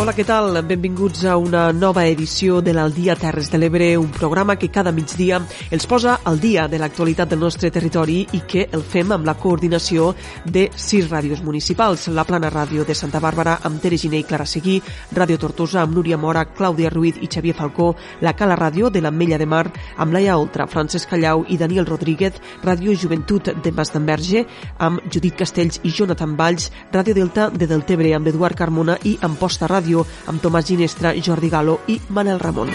Hola, què tal? Benvinguts a una nova edició de l'Aldia Terres de l'Ebre, un programa que cada migdia els posa al dia de l'actualitat del nostre territori i que el fem amb la coordinació de sis ràdios municipals. La Plana Ràdio de Santa Bàrbara amb Tere Giné i Clara Seguí, Ràdio Tortosa amb Núria Mora, Clàudia Ruiz i Xavier Falcó, la Cala Ràdio de l'Ametlla de Mar amb Laia Oltra, Francesc Callau i Daniel Rodríguez, Ràdio Joventut de Mas d'Enverge amb Judit Castells i Jonathan Valls, Ràdio Delta de Deltebre amb Eduard Carmona i Amposta Ràdio Ràdio amb Tomàs Ginestra, Jordi Galo i Manel Ramon.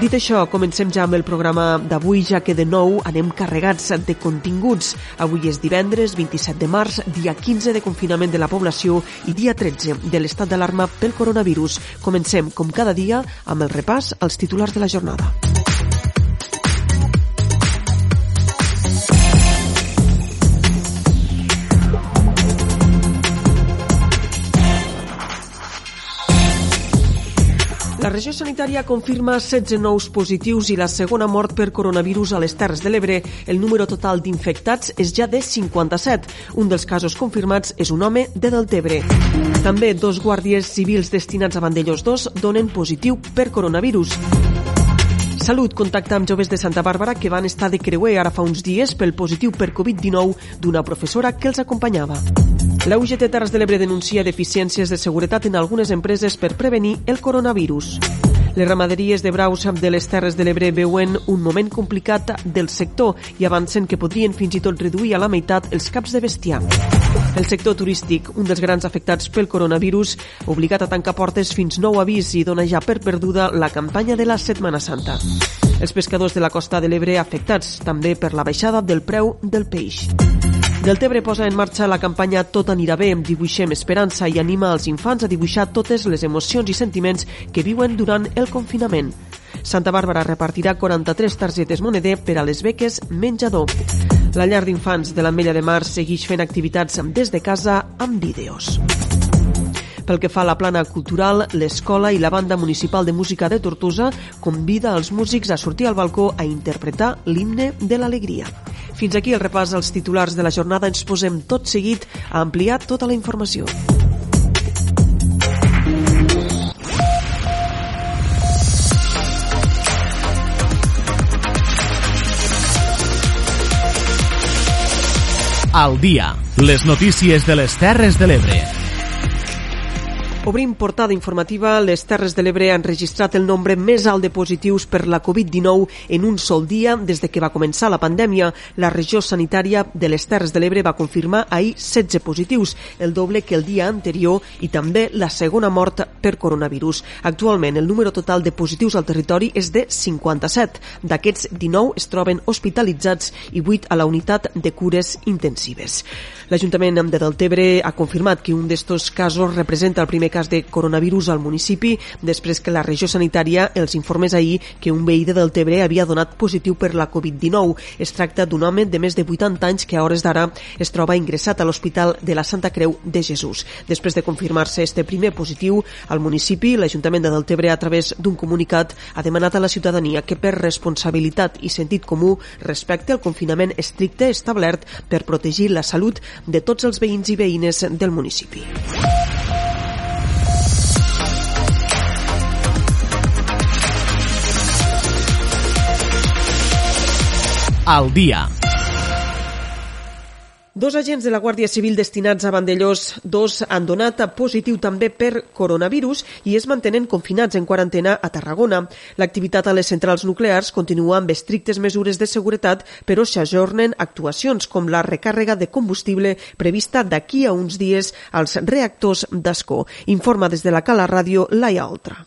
Dit això, comencem ja amb el programa d'avui, ja que de nou anem carregats de continguts. Avui és divendres 27 de març, dia 15 de confinament de la població i dia 13 de l'estat d'alarma pel coronavirus. Comencem, com cada dia, amb el repàs als titulars de la jornada. La regió sanitària confirma 16 nous positius i la segona mort per coronavirus a les Terres de l'Ebre. El número total d'infectats és ja de 57. Un dels casos confirmats és un home de Deltebre. També dos guàrdies civils destinats a Vandellós 2 donen positiu per coronavirus. Salut contacta amb joves de Santa Bàrbara que van estar de creuer ara fa uns dies pel positiu per Covid-19 d'una professora que els acompanyava. La UGT Terres de l'Ebre denuncia deficiències de seguretat en algunes empreses per prevenir el coronavirus. Les ramaderies de braus de les Terres de l'Ebre veuen un moment complicat del sector i avancen que podrien fins i tot reduir a la meitat els caps de bestiar. El sector turístic, un dels grans afectats pel coronavirus, obligat a tancar portes fins nou avís i dona ja per perduda la campanya de la Setmana Santa. Els pescadors de la costa de l'Ebre afectats també per la baixada del preu del peix. Deltebre posa en marxa la campanya Tot anirà bé, dibuixem esperança i anima els infants a dibuixar totes les emocions i sentiments que viuen durant el confinament. Santa Bàrbara repartirà 43 targetes moneder per a les beques menjador. La llar d'infants de l'Ametlla de Mar segueix fent activitats des de casa amb vídeos. Pel que fa a la plana cultural, l'escola i la banda municipal de música de Tortosa convida els músics a sortir al balcó a interpretar l'himne de l'alegria. Fins aquí el repàs als titulars de la jornada. Ens posem tot seguit a ampliar tota la informació. Al dia, les notícies de les Terres de l'Ebre. Obrim portada informativa. Les Terres de l'Ebre han registrat el nombre més alt de positius per la Covid-19 en un sol dia des de que va començar la pandèmia. La regió sanitària de les Terres de l'Ebre va confirmar ahir 16 positius, el doble que el dia anterior i també la segona mort per coronavirus. Actualment, el número total de positius al territori és de 57. D'aquests, 19 es troben hospitalitzats i 8 a la unitat de cures intensives. L'Ajuntament de Deltebre ha confirmat que un d'estos casos representa el primer cas de coronavirus al municipi després que la regió sanitària els informés ahir que un veí de Deltebre havia donat positiu per la Covid-19. Es tracta d'un home de més de 80 anys que a hores d'ara es troba ingressat a l'Hospital de la Santa Creu de Jesús. Després de confirmar-se este primer positiu al municipi, l'Ajuntament de Deltebre a través d'un comunicat ha demanat a la ciutadania que per responsabilitat i sentit comú respecte al confinament estricte establert per protegir la salut de tots els veïns i veïnes del municipi. Al dia. Dos agents de la Guàrdia Civil destinats a Vandellós, dos han donat positiu també per coronavirus i es mantenen confinats en quarantena a Tarragona. L'activitat a les centrals nuclears continua amb estrictes mesures de seguretat, però s'ajornen actuacions com la recàrrega de combustible prevista d'aquí a uns dies als reactors d'Ascó. Informa des de la Cala Ràdio Laia Oltra.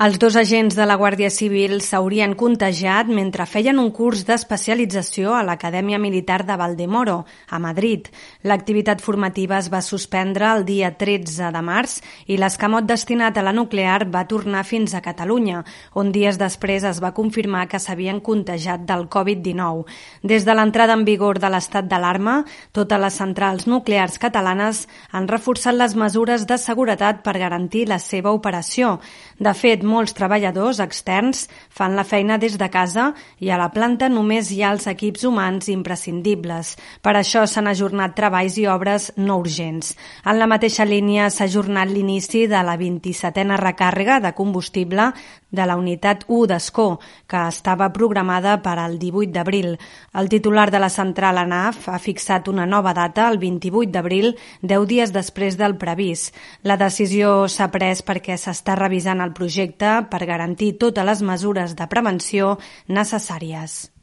Els dos agents de la Guàrdia Civil s'haurien contagiat mentre feien un curs d'especialització a l'Acadèmia Militar de Valdemoro, a Madrid. L'activitat formativa es va suspendre el dia 13 de març i l'escamot destinat a la nuclear va tornar fins a Catalunya, on dies després es va confirmar que s'havien contagiat del Covid-19. Des de l'entrada en vigor de l'estat d'alarma, totes les centrals nuclears catalanes han reforçat les mesures de seguretat per garantir la seva operació. De fet, molts treballadors externs fan la feina des de casa i a la planta només hi ha els equips humans imprescindibles. Per això s'han ajornat treballs i obres no urgents. En la mateixa línia s'ha ajornat l'inici de la 27a recàrrega de combustible de la unitat 1 d'Escó, que estava programada per al 18 d'abril. El titular de la central ANAF ha fixat una nova data, el 28 d'abril, 10 dies després del previst. La decisió s'ha pres perquè s'està revisant el projecte per garantir totes les mesures de prevenció necessàries.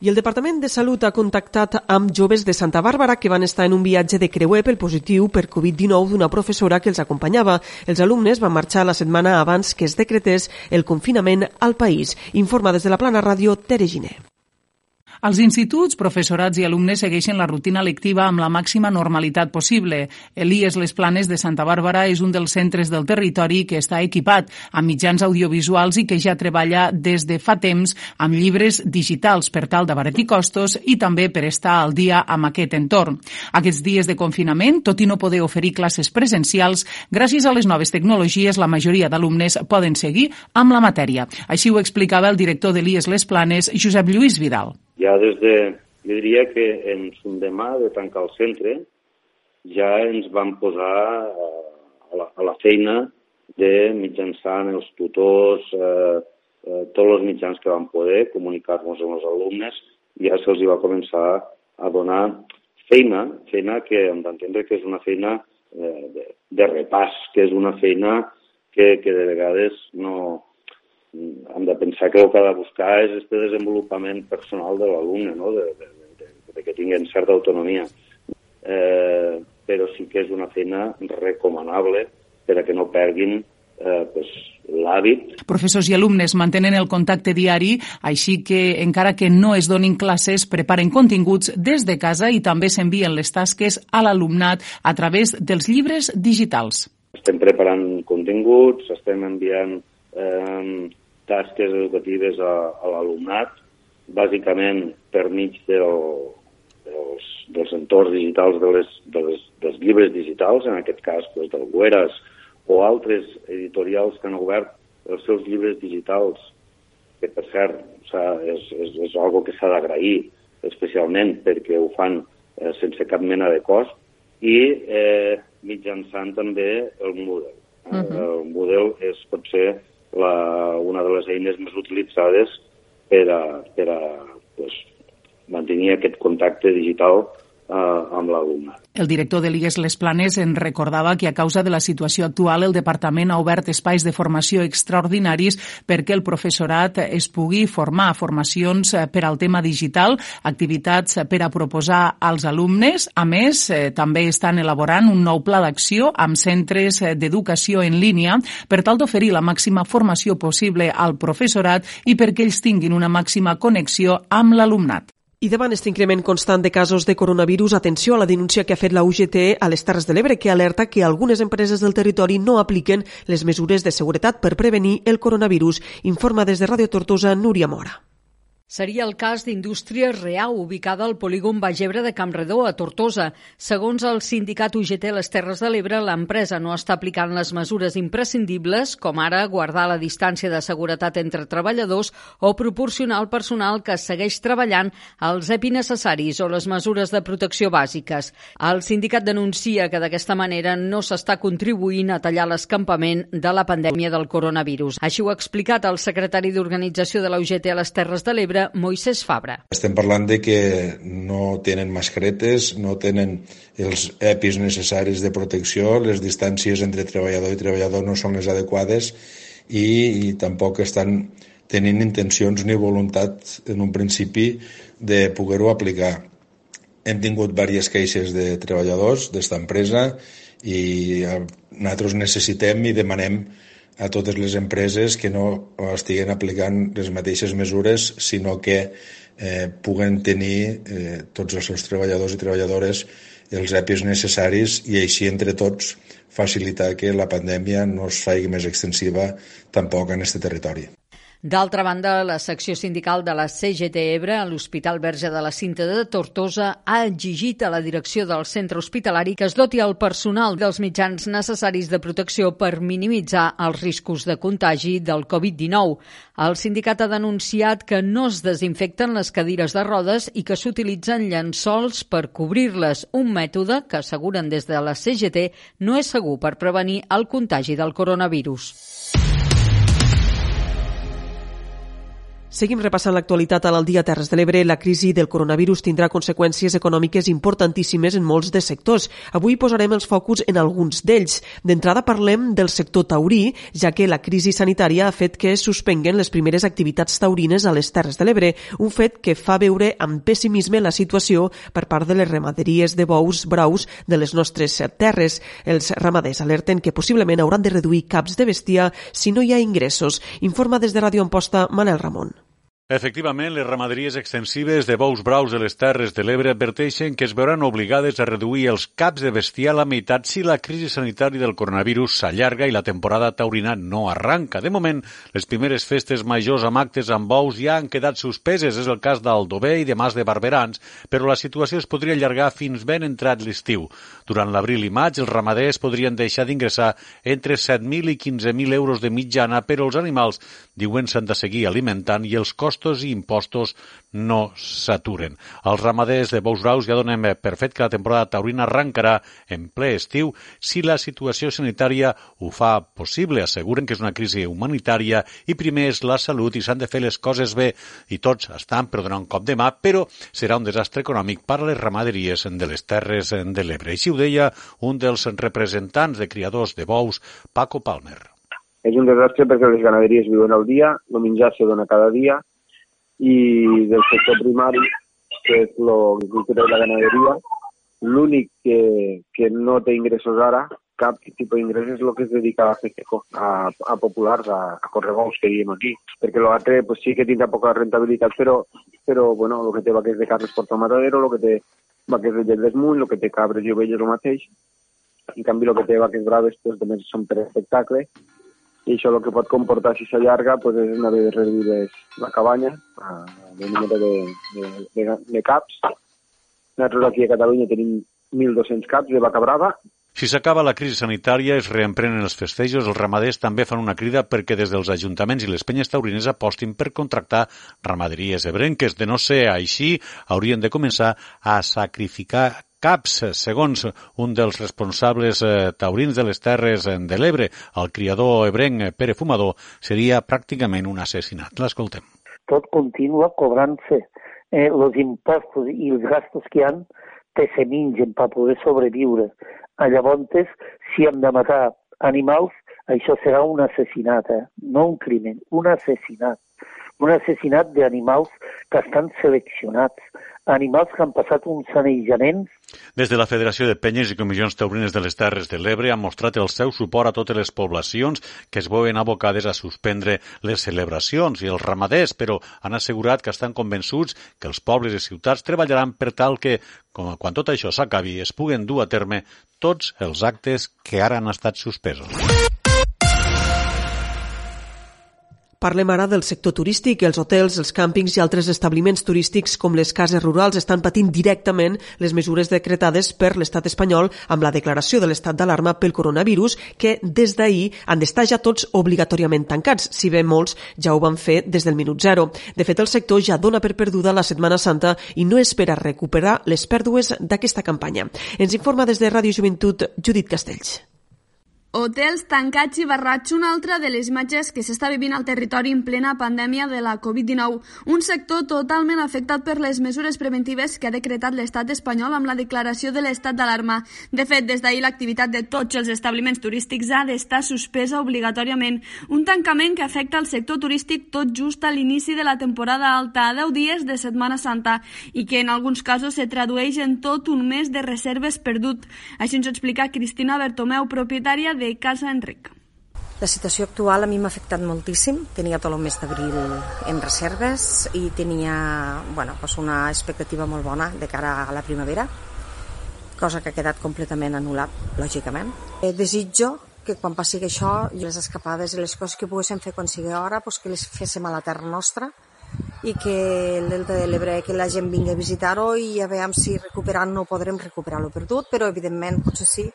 I el Departament de Salut ha contactat amb joves de Santa Bàrbara que van estar en un viatge de creuer pel positiu per Covid-19 d'una professora que els acompanyava. Els alumnes van marxar la setmana abans que es decretés el confinament al país. Informa des de la Plana Ràdio Tere Giner. Els instituts, professorats i alumnes segueixen la rutina lectiva amb la màxima normalitat possible. Elies Les Planes de Santa Bàrbara és un dels centres del territori que està equipat amb mitjans audiovisuals i que ja treballa des de fa temps amb llibres digitals per tal d'abaratir costos i també per estar al dia amb aquest entorn. Aquests dies de confinament, tot i no poder oferir classes presencials, gràcies a les noves tecnologies, la majoria d'alumnes poden seguir amb la matèria. Així ho explicava el director d'Elies Les Planes, Josep Lluís Vidal. Ja des de, jo diria que en son demà de tancar el centre, ja ens vam posar eh, a, la, a la feina de mitjançant els tutors, eh, eh, tots els mitjans que vam poder comunicar-nos amb els alumnes, ja se'ls va començar a donar feina, feina que hem d'entendre que és una feina eh, de, de repàs, que és una feina que, que de vegades no, hem de pensar que el que ha de buscar és este desenvolupament personal de l'alumne, no? de, de, de, de que tinguin certa autonomia. Eh, però sí que és una feina recomanable per a que no perguin eh, pues, l'hàbit. Professors i alumnes mantenen el contacte diari, així que, encara que no es donin classes, preparen continguts des de casa i també s'envien les tasques a l'alumnat a través dels llibres digitals. Estem preparant continguts, estem enviant eh, tasques educatives a, a l'alumnat, bàsicament per mig del, dels, dels entorns digitals de les, de les, dels llibres digitals, en aquest cas doncs, del Gueras, o altres editorials que han obert els seus llibres digitals, que per cert és, és, és algo que s'ha d'agrair, especialment perquè ho fan eh, sense cap mena de cost, i eh, mitjançant també el Moodle. Uh mhm. -huh. El Moodle és, pot ser la, una de les eines més utilitzades per a, per a pues, mantenir aquest contacte digital amb l'alumne. El director de l'IES Les Planes en recordava que a causa de la situació actual el departament ha obert espais de formació extraordinaris perquè el professorat es pugui formar formacions eh, per al tema digital, activitats per a proposar als alumnes. A més, eh, també estan elaborant un nou pla d'acció amb centres eh, d'educació en línia per tal d'oferir la màxima formació possible al professorat i perquè ells tinguin una màxima connexió amb l'alumnat. I davant aquest increment constant de casos de coronavirus, atenció a la denúncia que ha fet la UGT a les Terres de l'Ebre, que alerta que algunes empreses del territori no apliquen les mesures de seguretat per prevenir el coronavirus. Informa des de Ràdio Tortosa, Núria Mora. Seria el cas d'Indústria Real, ubicada al polígon Bagebre de Campredó, a Tortosa. Segons el sindicat UGT Les Terres de l'Ebre, l'empresa no està aplicant les mesures imprescindibles, com ara guardar la distància de seguretat entre treballadors o proporcionar al personal que segueix treballant els EPI necessaris o les mesures de protecció bàsiques. El sindicat denuncia que d'aquesta manera no s'està contribuint a tallar l'escampament de la pandèmia del coronavirus. Així ho ha explicat el secretari d'Organització de la UGT a les Terres de l'Ebre, Fabra, Moisés Fabra. Estem parlant de que no tenen mascaretes, no tenen els EPIs necessaris de protecció, les distàncies entre treballador i treballador no són les adequades i, i tampoc estan tenint intencions ni voluntat en un principi de poder-ho aplicar. Hem tingut diverses queixes de treballadors d'esta empresa i nosaltres necessitem i demanem a totes les empreses que no estiguen aplicant les mateixes mesures, sinó que eh, puguen tenir eh, tots els seus treballadors i treballadores els EPIs necessaris i així entre tots facilitar que la pandèmia no es faci més extensiva tampoc en aquest territori. D'altra banda, la secció sindical de la CGT Ebre a l'Hospital Verge de la Cinta de Tortosa ha exigit a la direcció del centre hospitalari que es doti el personal dels mitjans necessaris de protecció per minimitzar els riscos de contagi del Covid-19. El sindicat ha denunciat que no es desinfecten les cadires de rodes i que s'utilitzen llençols per cobrir-les, un mètode que asseguren des de la CGT no és segur per prevenir el contagi del coronavirus. Seguim repassant l'actualitat al dia Terres de l'Ebre. La crisi del coronavirus tindrà conseqüències econòmiques importantíssimes en molts de sectors. Avui posarem els focus en alguns d'ells. D'entrada parlem del sector taurí, ja que la crisi sanitària ha fet que es suspenguen les primeres activitats taurines a les Terres de l'Ebre, un fet que fa veure amb pessimisme la situació per part de les ramaderies de bous braus de les nostres terres. Els ramaders alerten que possiblement hauran de reduir caps de bestiar si no hi ha ingressos. Informa des de Ràdio Amposta Manel Ramon. Efectivament, les ramaderies extensives de bous braus de les Terres de l'Ebre adverteixen que es veuran obligades a reduir els caps de bestiar a la meitat si la crisi sanitària del coronavirus s'allarga i la temporada taurina no arranca. De moment, les primeres festes majors amb actes amb bous ja han quedat suspeses. És el cas d'Aldover i de Mas de Barberans, però la situació es podria allargar fins ben entrat l'estiu. Durant l'abril i maig, els ramaders podrien deixar d'ingressar entre 7.000 i 15.000 euros de mitjana, però els animals diuen s'han de seguir alimentant i els costos costos i impostos no s'aturen. Els ramaders de Bous Braus ja donem per fet que la temporada taurina arrencarà en ple estiu si la situació sanitària ho fa possible. Asseguren que és una crisi humanitària i primer és la salut i s'han de fer les coses bé i tots estan per donar un cop de mà, però serà un desastre econòmic per a les ramaderies de les Terres de l'Ebre. Així ho deia un dels representants de criadors de bous, Paco Palmer. És un desastre perquè les ganaderies viuen al dia, el menjar se dona cada dia, i del sector primari, que és l'agricultura i la ganaderia, l'únic que, que no té ingressos ara, cap tipus d'ingressos, és el que es dedica a fer a, a populars, a, a correbous, que diem aquí. Perquè l'altre pues, sí que tindrà poca rentabilitat, però, però bueno, el que té vaques de carnes porta matadero, el que té vaques de llet d'esmunt, el que té cabres i ovelles el mateix. En canvi, el que té vaques braves pues, només són per espectacle i això el que pot comportar si s'allarga pues, és una de reduir la cabanya a número de, de, de, de caps. Nosaltres aquí a Catalunya tenim 1.200 caps de vaca brava. Si s'acaba la crisi sanitària, es reemprenen els festejos, els ramaders també fan una crida perquè des dels ajuntaments i les penyes taurines apostin per contractar ramaderies ebrenques. De no ser així, haurien de començar a sacrificar caps, segons un dels responsables eh, taurins de les Terres de l'Ebre, el criador ebrenc Pere Fumador, seria pràcticament un assassinat. L'escoltem. Tot continua cobrant-se eh, els impostos i els gastos que han que se mengen per poder sobreviure. A llavors, si hem de matar animals, això serà un assassinat, eh? no un crimen, un assassinat. Un assassinat d'animals que estan seleccionats, animals que han passat un sanejament. Des de la Federació de Penyes i Comissions Taurines de les Terres de l'Ebre han mostrat el seu suport a totes les poblacions que es veuen abocades a suspendre les celebracions i els ramaders, però han assegurat que estan convençuts que els pobles i ciutats treballaran per tal que, com, quan tot això s'acabi, es puguen dur a terme tots els actes que ara han estat suspesos. Parlem ara del sector turístic. Els hotels, els càmpings i altres establiments turístics com les cases rurals estan patint directament les mesures decretades per l'estat espanyol amb la declaració de l'estat d'alarma pel coronavirus que des d'ahir han d'estar ja tots obligatòriament tancats, si bé molts ja ho van fer des del minut zero. De fet, el sector ja dona per perduda la Setmana Santa i no espera recuperar les pèrdues d'aquesta campanya. Ens informa des de Ràdio Joventut Judit Castells. Hotels tancats i barrats, una altra de les imatges que s'està vivint al territori en plena pandèmia de la Covid-19. Un sector totalment afectat per les mesures preventives que ha decretat l'estat espanyol amb la declaració de l'estat d'alarma. De fet, des d'ahir l'activitat de tots els establiments turístics ha d'estar suspesa obligatòriament. Un tancament que afecta el sector turístic tot just a l'inici de la temporada alta, a 10 dies de Setmana Santa, i que en alguns casos se tradueix en tot un mes de reserves perdut. Així ens ho explica Cristina Bertomeu, propietària de Casa Enric. La situació actual a mi m'ha afectat moltíssim. Tenia tot el mes d'abril en reserves i tenia bueno, pues una expectativa molt bona de cara a la primavera, cosa que ha quedat completament anul·lat, lògicament. Eh, desitjo que quan passi això, les escapades i les coses que poguéssim fer quan sigui hora, pues, que les féssim a la terra nostra i que el Delta de l'Ebre, que la gent vingui a visitar-ho i a veure si recuperant no podrem recuperar lo perdut, però evidentment potser sí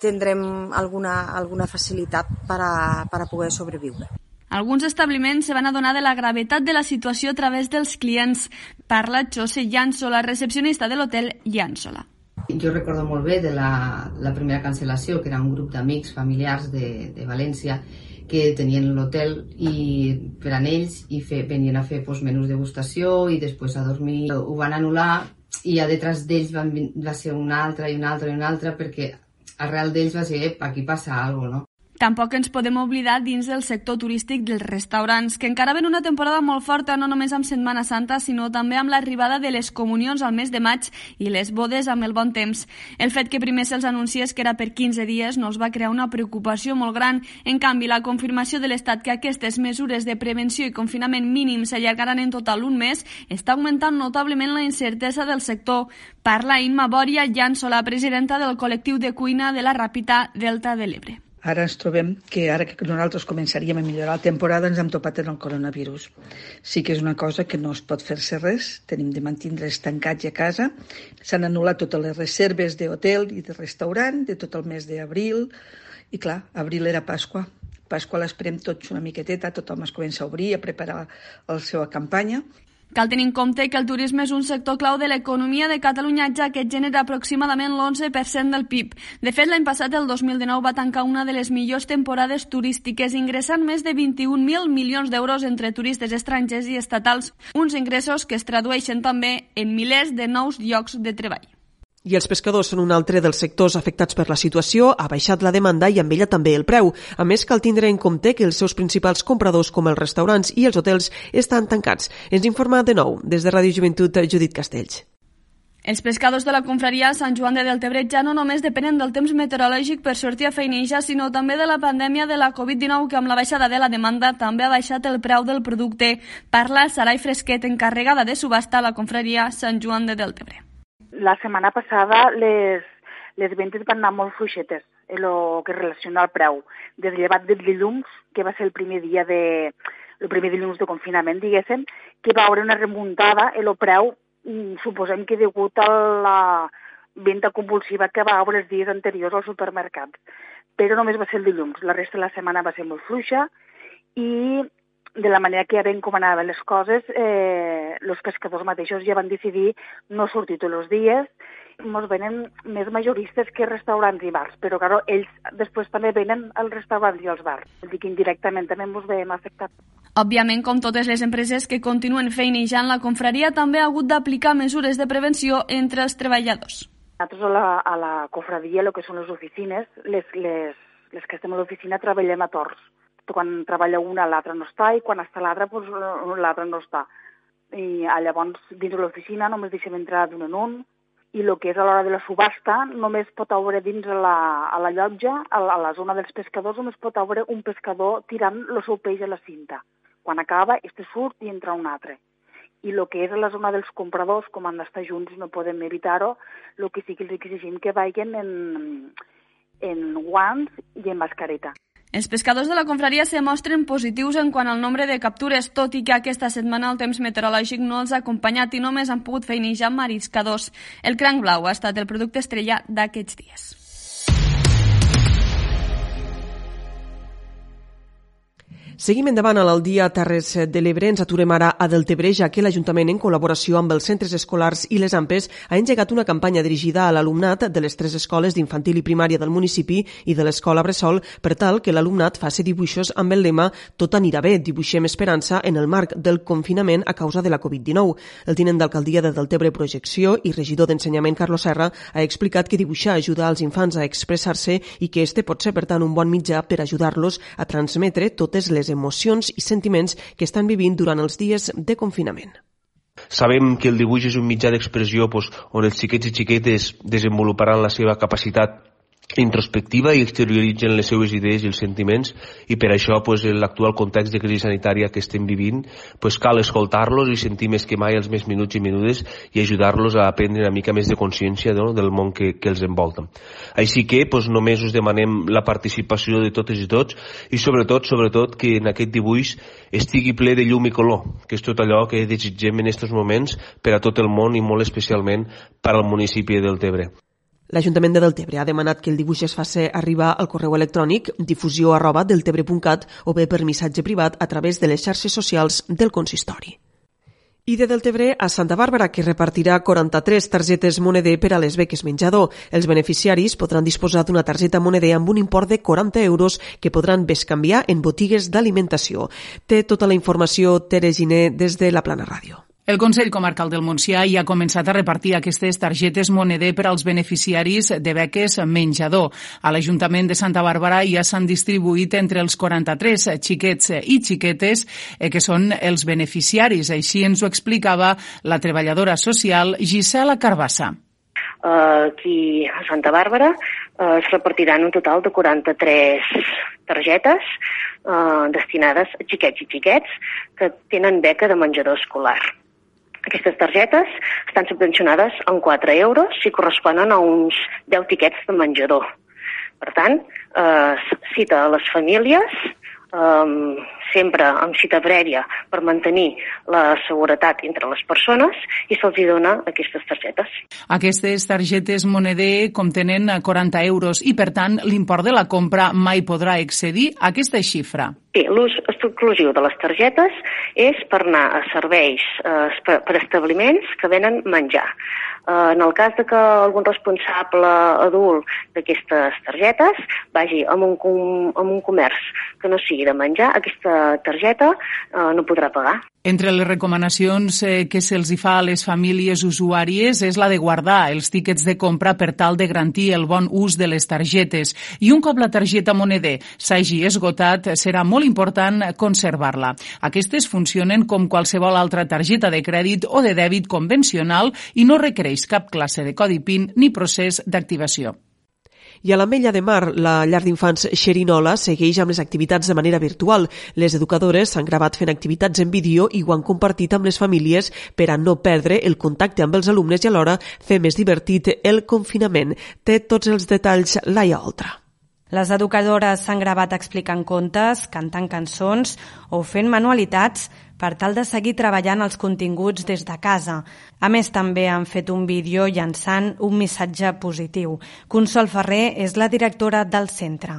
tindrem alguna, alguna facilitat per a, per a poder sobreviure. Alguns establiments se van adonar de la gravetat de la situació a través dels clients. Parla José Llançola, recepcionista de l'hotel Llançola. Jo recordo molt bé de la, la primera cancel·lació, que era un grup d'amics familiars de, de València que tenien l'hotel i per a ells i fe, venien a fer pues, menús degustació i després a dormir. Ho van anul·lar i a detrás d'ells va ser una altra i una altra i una altra perquè arrel d'ells va ser, aquí passa cosa, no? Tampoc ens podem oblidar dins del sector turístic dels restaurants, que encara ven una temporada molt forta no només amb Setmana Santa, sinó també amb l'arribada de les comunions al mes de maig i les bodes amb el bon temps. El fet que primer se'ls anunciés que era per 15 dies no els va crear una preocupació molt gran. En canvi, la confirmació de l'Estat que aquestes mesures de prevenció i confinament mínim s'allargaran en total un mes està augmentant notablement la incertesa del sector. Parla Imma Bòria Llançola, presidenta del col·lectiu de cuina de la Ràpita Delta de l'Ebre. Ara ens trobem que ara que nosaltres començaríem a millorar la temporada ens hem topat en el coronavirus. Sí que és una cosa que no es pot fer-se res, tenim de mantindre's tancats a casa. S'han anul·lat totes les reserves d'hotel i de restaurant de tot el mes d'abril i clar, abril era Pasqua. Pasqua l'esperem tots una miqueteta, tothom es comença a obrir, a preparar la seva campanya Cal tenir en compte que el turisme és un sector clau de l'economia de Catalunya, ja que genera aproximadament l'11% del PIB. De fet, l'any passat, el 2019, va tancar una de les millors temporades turístiques, ingressant més de 21.000 milions d'euros entre turistes estrangers i estatals, uns ingressos que es tradueixen també en milers de nous llocs de treball. I els pescadors són un altre dels sectors afectats per la situació, ha baixat la demanda i amb ella també el preu. A més, cal tindre en compte que els seus principals compradors, com els restaurants i els hotels, estan tancats. Ens informa de nou, des de Ràdio Joventut, Judit Castells. Els pescadors de la confraria Sant Joan de Deltebret ja no només depenen del temps meteorològic per sortir a feinejar, sinó també de la pandèmia de la Covid-19, que amb la baixada de la demanda també ha baixat el preu del producte. Parla Sarai Fresquet, encarregada de subhasta a la confraria Sant Joan de Deltebret la setmana passada les, les ventes van anar molt fluixetes en el que relaciona al preu. Des llevat del dilluns, que va ser el primer dia de, el primer dilluns de confinament, diguéssim, que va haver una remuntada en el preu, mm, suposem que degut a la venda compulsiva que va haver els dies anteriors als supermercats. Però només va ser el dilluns. La resta de la setmana va ser molt fluixa i de la manera que ja ven com anaven les coses, eh, els pescadors mateixos ja van decidir no sortir tots els dies, ens venen més majoristes que restaurants i bars, però claro, ells després també venen als restaurants i als bars. Vull dir que indirectament també ens veiem afectats. Òbviament, com totes les empreses que continuen feinejant, la confraria també ha hagut d'aplicar mesures de prevenció entre els treballadors. Nosaltres a la, a la confraria, el que són les oficines, les, les, les que estem a l'oficina treballem a torns quan treballa una l'altra no està i quan està l'altra doncs, l'altra no està. I ah, llavors dins de l'oficina només deixem entrar d'un en un i el que és a l'hora de la subhasta només pot haure dins a la, a la llotja, a la, a la zona dels pescadors, només pot haure un pescador tirant el seu peix a la cinta. Quan acaba, este surt i entra un altre. I el que és a la zona dels compradors, com han d'estar junts, no podem evitar-ho, el que sí que els exigim que vagin en, en guants i en mascareta. Els pescadors de la confraria se mostren positius en quant al nombre de captures, tot i que aquesta setmana el temps meteorològic no els ha acompanyat i només han pogut feinejar mariscadors. El cranc blau ha estat el producte estrella d'aquests dies. Seguim endavant a l'Aldia Terres de l'Ebre. Ens aturem ara a Deltebre, ja que l'Ajuntament, en col·laboració amb els centres escolars i les AMPES, ha engegat una campanya dirigida a l'alumnat de les tres escoles d'infantil i primària del municipi i de l'escola Bressol per tal que l'alumnat faci dibuixos amb el lema Tot anirà bé, dibuixem esperança en el marc del confinament a causa de la Covid-19. El tinent d'alcaldia de Deltebre Projecció i regidor d'Ensenyament Carlos Serra ha explicat que dibuixar ajuda als infants a expressar-se i que este pot ser, per tant, un bon mitjà per ajudar-los a transmetre totes les emocions i sentiments que estan vivint durant els dies de confinament. Sabem que el dibuix és un mitjà d'expressió doncs, on els xiquets i xiquetes desenvoluparan la seva capacitat introspectiva i exterioritzen les seues idees i els sentiments i per això pues, en l'actual context de crisi sanitària que estem vivint pues, cal escoltar-los i sentir més que mai els més minuts i minudes i ajudar-los a aprendre una mica més de consciència no? del món que, que els envolta. Així que pues, només us demanem la participació de totes i tots i sobretot, sobretot que en aquest dibuix estigui ple de llum i color, que és tot allò que desitgem en aquests moments per a tot el món i molt especialment per al municipi del Tebre. L'Ajuntament de Deltebre ha demanat que el dibuix es faci arribar al correu electrònic difusió arroba deltebre.cat o bé per missatge privat a través de les xarxes socials del consistori. I de Deltebre a Santa Bàrbara, que repartirà 43 targetes moneder per a les beques menjador. Els beneficiaris podran disposar d'una targeta moneder amb un import de 40 euros que podran bescanviar en botigues d'alimentació. Té tota la informació Tere Giné des de la Plana Ràdio. El Consell Comarcal del Montsià ja ha començat a repartir aquestes targetes moneder per als beneficiaris de beques menjador. A l'Ajuntament de Santa Bàrbara ja s'han distribuït entre els 43 xiquets i xiquetes eh, que són els beneficiaris. Així ens ho explicava la treballadora social Gisela Carbassa. Uh, aquí a Santa Bàrbara uh, es repartiran un total de 43 targetes destinades a xiquets i xiquets que tenen beca de menjador escolar. Aquestes targetes estan subvencionades en 4 euros i corresponen a uns 10 tiquets de menjador. Per tant, eh, cita a les famílies eh, sempre amb cita prèvia per mantenir la seguretat entre les persones i se'ls dona aquestes targetes. Aquestes targetes moneder contenen 40 euros i, per tant, l'import de la compra mai podrà excedir aquesta xifra. Bé, l'ús exclusiu de les targetes és per anar a serveis eh, per establiments que venen menjar. Eh, en el cas de que algun responsable adult d'aquestes targetes vagi a un, a un comerç que no sigui de menjar, aquesta targeta eh, no podrà pagar. Entre les recomanacions eh, que se'ls fa a les famílies usuàries és la de guardar els tíquets de compra per tal de garantir el bon ús de les targetes. I un cop la targeta moneder s'hagi esgotat, serà molt important conservar-la. Aquestes funcionen com qualsevol altra targeta de crèdit o de dèbit convencional i no requereix cap classe de codi PIN ni procés d'activació. I a l'Ametlla de Mar, la llar d'infants Xerinola segueix amb les activitats de manera virtual. Les educadores s'han gravat fent activitats en vídeo i ho han compartit amb les famílies per a no perdre el contacte amb els alumnes i alhora fer més divertit el confinament. Té tots els detalls Laia Oltra. Les educadores s'han gravat explicant contes, cantant cançons o fent manualitats per tal de seguir treballant els continguts des de casa. A més, també han fet un vídeo llançant un missatge positiu. Consol Ferrer és la directora del centre.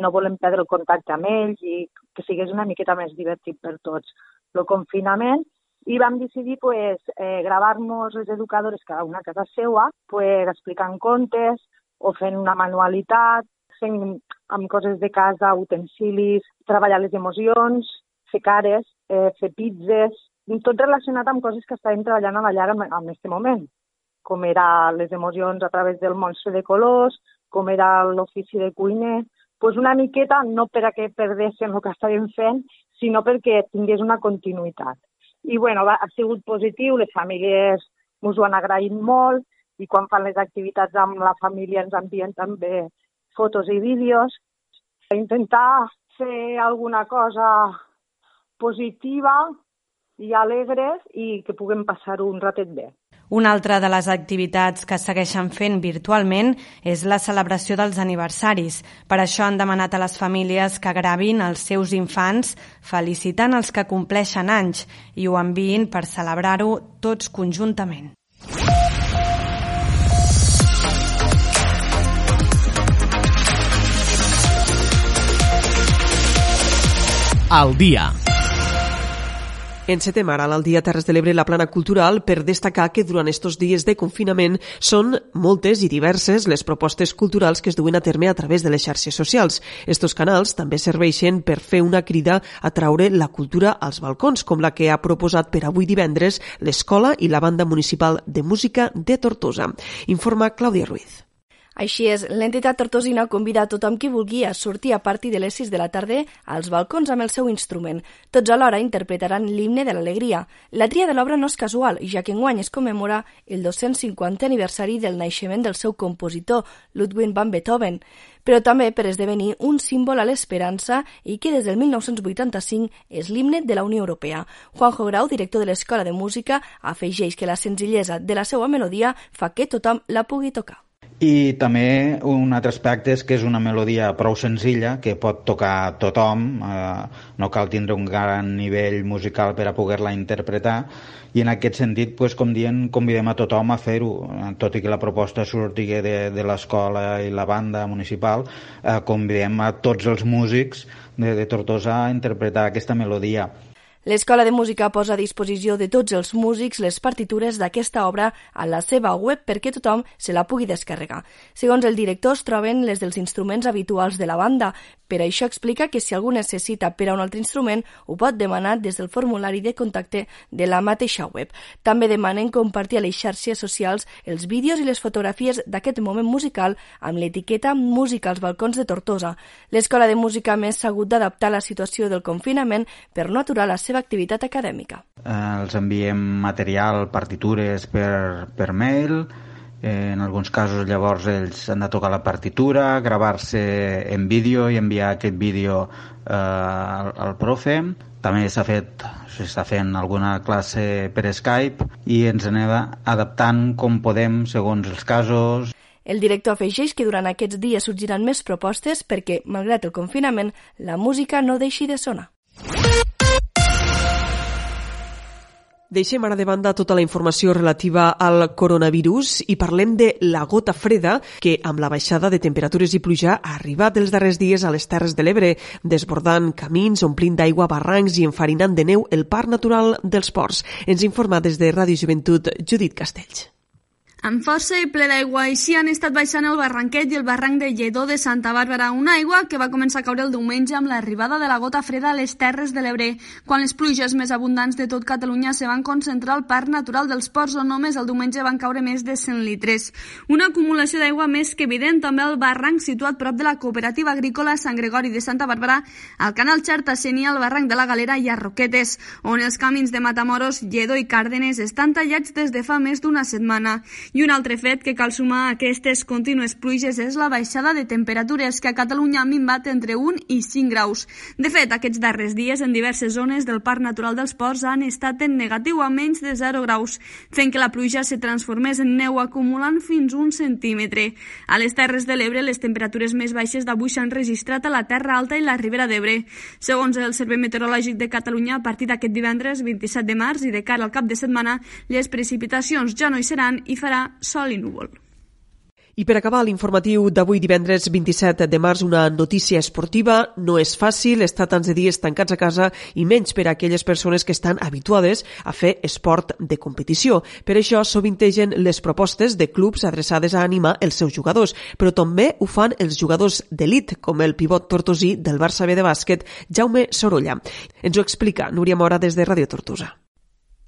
No volem perdre el contacte amb ells i que sigués una miqueta més divertit per tots. El confinament i vam decidir pues, eh, gravar-nos les educadores cada una a casa seva, pues, explicant contes o fent una manualitat, fent amb coses de casa, utensilis, treballar les emocions, fer cares, eh, fer pizzas, tot relacionat amb coses que estàvem treballant a la llar en, en aquest moment, com era les emocions a través del monstre de colors, com era l'ofici de cuiner, pues una miqueta no per a que perdessin el que estàvem fent, sinó perquè tingués una continuïtat. I bueno, ha sigut positiu, les famílies ens ho han agraït molt i quan fan les activitats amb la família ens envien també fotos i vídeos. Intentar fer alguna cosa positiva i alegre i que puguem passar un ratet bé. Una altra de les activitats que segueixen fent virtualment és la celebració dels aniversaris. Per això han demanat a les famílies que gravin els seus infants felicitant els que compleixen anys i ho enviïn per celebrar-ho tots conjuntament. Al dia. Encetem ara al dia Terres de l'Ebre la plana cultural per destacar que durant estos dies de confinament són moltes i diverses les propostes culturals que es duen a terme a través de les xarxes socials. Estos canals també serveixen per fer una crida a traure la cultura als balcons, com la que ha proposat per avui divendres l'Escola i la Banda Municipal de Música de Tortosa. Informa Clàudia Ruiz. Així és, l'entitat tortosina convida a tothom qui vulgui a sortir a partir de les 6 de la tarda als balcons amb el seu instrument. Tots alhora interpretaran l'himne de l'alegria. La tria de l'obra no és casual, ja que enguany es commemora el 250 aniversari del naixement del seu compositor, Ludwig van Beethoven, però també per esdevenir un símbol a l'esperança i que des del 1985 és l'himne de la Unió Europea. Juanjo Grau, director de l'Escola de Música, afegeix que la senzillesa de la seva melodia fa que tothom la pugui tocar. I també un altre aspecte és que és una melodia prou senzilla, que pot tocar tothom, eh, no cal tindre un gran nivell musical per a poder-la interpretar, i en aquest sentit, pues, com dient, convidem a tothom a fer-ho, tot i que la proposta surti de, de l'escola i la banda municipal, eh, convidem a tots els músics de, de Tortosa a interpretar aquesta melodia L'Escola de Música posa a disposició de tots els músics les partitures d'aquesta obra a la seva web perquè tothom se la pugui descarregar. Segons el director, es troben les dels instruments habituals de la banda. Per això explica que si algú necessita per a un altre instrument, ho pot demanar des del formulari de contacte de la mateixa web. També demanen compartir a les xarxes socials els vídeos i les fotografies d'aquest moment musical amb l'etiqueta Música als balcons de Tortosa. L'Escola de Música més s'ha hagut d'adaptar a la situació del confinament per no aturar la seva activitat acadèmica. Eh, els enviem material, partitures per, per mail, eh, en alguns casos llavors ells han de tocar la partitura, gravar-se en vídeo i enviar aquest vídeo eh, al, al profe. També s'ha fet s'està fent alguna classe per Skype i ens anem adaptant com podem segons els casos. El director afegeix que durant aquests dies sorgiran més propostes perquè, malgrat el confinament, la música no deixi de sonar. Deixem ara de banda tota la informació relativa al coronavirus i parlem de la gota freda que, amb la baixada de temperatures i pluja, ha arribat els darrers dies a les Terres de l'Ebre, desbordant camins, omplint d'aigua barrancs i enfarinant de neu el parc natural dels ports. Ens informa des de Ràdio Joventut Judit Castells. Amb força i ple d'aigua, així han estat baixant el barranquet i el barranc de Lledó de Santa Bàrbara, una aigua que va començar a caure el diumenge amb l'arribada de la gota freda a les Terres de l'Ebre, quan les pluges més abundants de tot Catalunya se van concentrar al Parc Natural dels Ports, on només el diumenge van caure més de 100 litres. Una acumulació d'aigua més que evident també al barranc situat prop de la cooperativa agrícola Sant Gregori de Santa Bàrbara, al canal Xartaceni, al barranc de la Galera i a Roquetes, on els camins de Matamoros, Lledó i Càrdenes estan tallats des de fa més d'una setmana. I un altre fet que cal sumar a aquestes contínues pluges és la baixada de temperatures que a Catalunya han minvat entre 1 i 5 graus. De fet, aquests darrers dies en diverses zones del Parc Natural dels Ports han estat en negatiu a menys de 0 graus, fent que la pluja se transformés en neu acumulant fins un centímetre. A les Terres de l'Ebre, les temperatures més baixes d'avui s'han registrat a la Terra Alta i la Ribera d'Ebre. Segons el Servei Meteorològic de Catalunya, a partir d'aquest divendres 27 de març i de cara al cap de setmana, les precipitacions ja no hi seran i farà sol i núvol. I per acabar l'informatiu d'avui divendres 27 de març, una notícia esportiva. No és fàcil estar tants de dies tancats a casa i menys per a aquelles persones que estan habituades a fer esport de competició. Per això sovintegen les propostes de clubs adreçades a animar els seus jugadors, però també ho fan els jugadors d'elit, com el pivot tortosí del Barça B de bàsquet, Jaume Sorolla. Ens ho explica Núria Mora des de Radio Tortosa.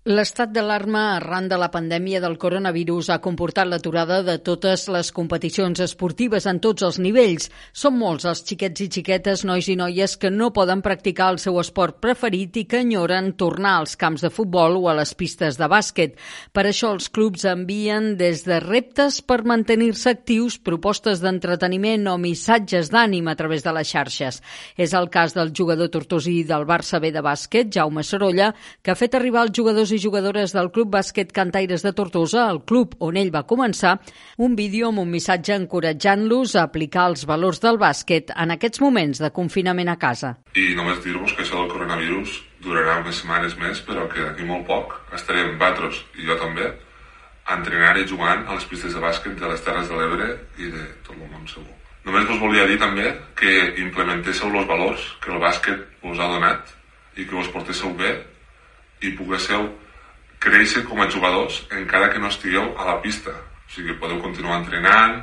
L'estat d'alarma arran de la pandèmia del coronavirus ha comportat l'aturada de totes les competicions esportives en tots els nivells. Són molts els xiquets i xiquetes, nois i noies que no poden practicar el seu esport preferit i que enyoren tornar als camps de futbol o a les pistes de bàsquet. Per això els clubs envien des de reptes per mantenir-se actius, propostes d'entreteniment o missatges d'ànim a través de les xarxes. És el cas del jugador tortosí del Barça B de bàsquet, Jaume Sorolla, que ha fet arribar als jugadors i jugadores del Club Bàsquet Cantaires de Tortosa, el club on ell va començar, un vídeo amb un missatge encoratjant-los a aplicar els valors del bàsquet en aquests moments de confinament a casa. I només dir-vos que això del coronavirus durarà unes setmanes més, però que d'aquí molt poc estarem vosaltres, i jo també, entrenant i jugant a les pistes de bàsquet de les Terres de l'Ebre i de tot el món segur. Només vos volia dir també que implementéssiu els valors que el bàsquet us ha donat i que us portéssiu bé i poguéssiu créixer com a jugadors encara que no estigueu a la pista. O sigui, podeu continuar entrenant,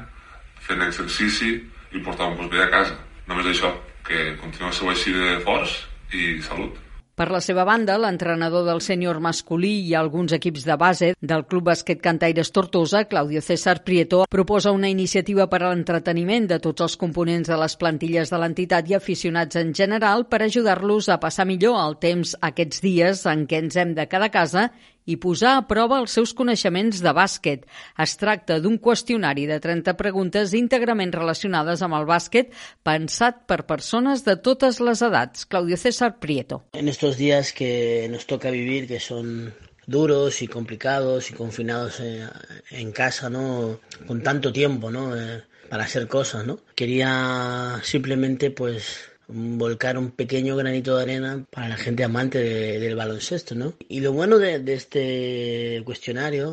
fent exercici i portar-vos bé a casa. Només això, que continueu així de forts i salut. Per la seva banda, l'entrenador del sènior masculí i alguns equips de base del Club Basquet Cantaires Tortosa, Claudio César Prieto, proposa una iniciativa per a l'entreteniment de tots els components de les plantilles de l'entitat i aficionats en general per ajudar-los a passar millor el temps aquests dies en què ens hem de cada casa i posar a prova els seus coneixements de bàsquet. Es tracta d'un qüestionari de 30 preguntes íntegrament relacionades amb el bàsquet pensat per persones de totes les edats. Claudio César Prieto. En estos días que nos toca vivir, que son duros y complicados y confinados eh, en casa, ¿no? Con tanto tiempo, ¿no? Eh, para hacer cosas, ¿no? Quería simplemente, pues, volcar un pequeño granito de arena para la gente amante de, del baloncesto, ¿no? Y lo bueno de, este cuestionario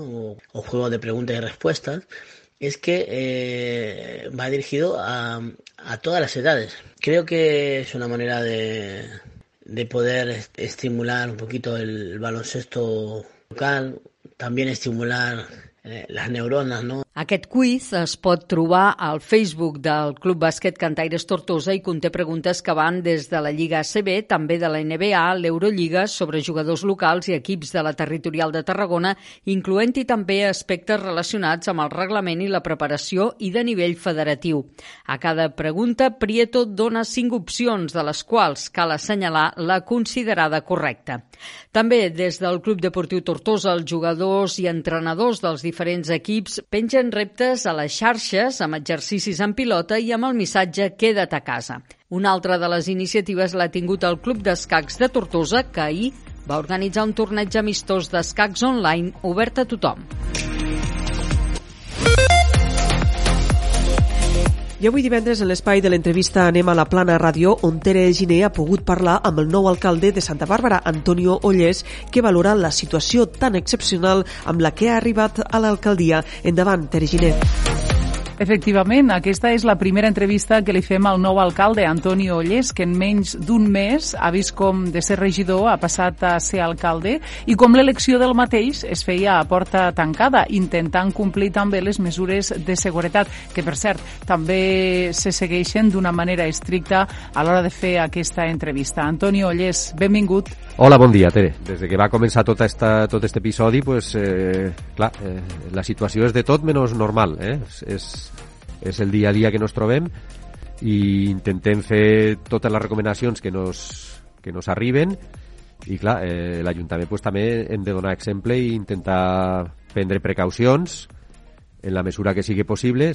o, juego de preguntas y respuestas es que eh, va dirigido a, a, todas las edades. Creo que es una manera de, de poder estimular un poquito el baloncesto local, también estimular eh, les neurones, no? Aquest quiz es pot trobar al Facebook del Club Bàsquet Cantaires Tortosa i conté preguntes que van des de la Lliga ACB, també de la NBA, l'Eurolliga, sobre jugadors locals i equips de la territorial de Tarragona, incloent-hi també aspectes relacionats amb el reglament i la preparació i de nivell federatiu. A cada pregunta, Prieto dona cinc opcions, de les quals cal assenyalar la considerada correcta. També des del Club Deportiu Tortosa, els jugadors i entrenadors dels diferents equips pengen fent reptes a les xarxes amb exercicis en pilota i amb el missatge Queda't a casa. Una altra de les iniciatives l'ha tingut el Club d'Escacs de Tortosa, que ahir va organitzar un torneig amistós d'escacs online obert a tothom. I avui divendres, en l'espai de l'entrevista Anem a la Plana Ràdio, on Tere Giné ha pogut parlar amb el nou alcalde de Santa Bàrbara, Antonio Ollés, que valora la situació tan excepcional amb la que ha arribat a l'alcaldia. Endavant, Tere Giné. Efectivament, aquesta és la primera entrevista que li fem al nou alcalde, Antoni Ollés, que en menys d'un mes ha vist com de ser regidor ha passat a ser alcalde i com l'elecció del mateix es feia a porta tancada, intentant complir també les mesures de seguretat, que per cert també se segueixen d'una manera estricta a l'hora de fer aquesta entrevista. Antoni Ollés, benvingut. Hola, bon dia, Tere. Des de que va començar tot, esta, tot este episodi, pues, eh, clar, eh, la situació és de tot menys normal. Eh? És, és, és el dia a dia que nos trobem i intentem fer totes les recomanacions que nos, que nos arriben i clar, eh, l'Ajuntament pues, també hem de donar exemple i intentar prendre precaucions en la mesura que sigui possible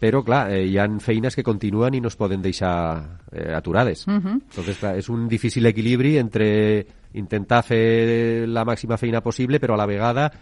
però clar, eh, hi han feines que continuen i no es poden deixar eh, aturades. Uh -huh. Entonces, clar, és un difícil equilibri entre intentar fer la màxima feina possible, però a la vegada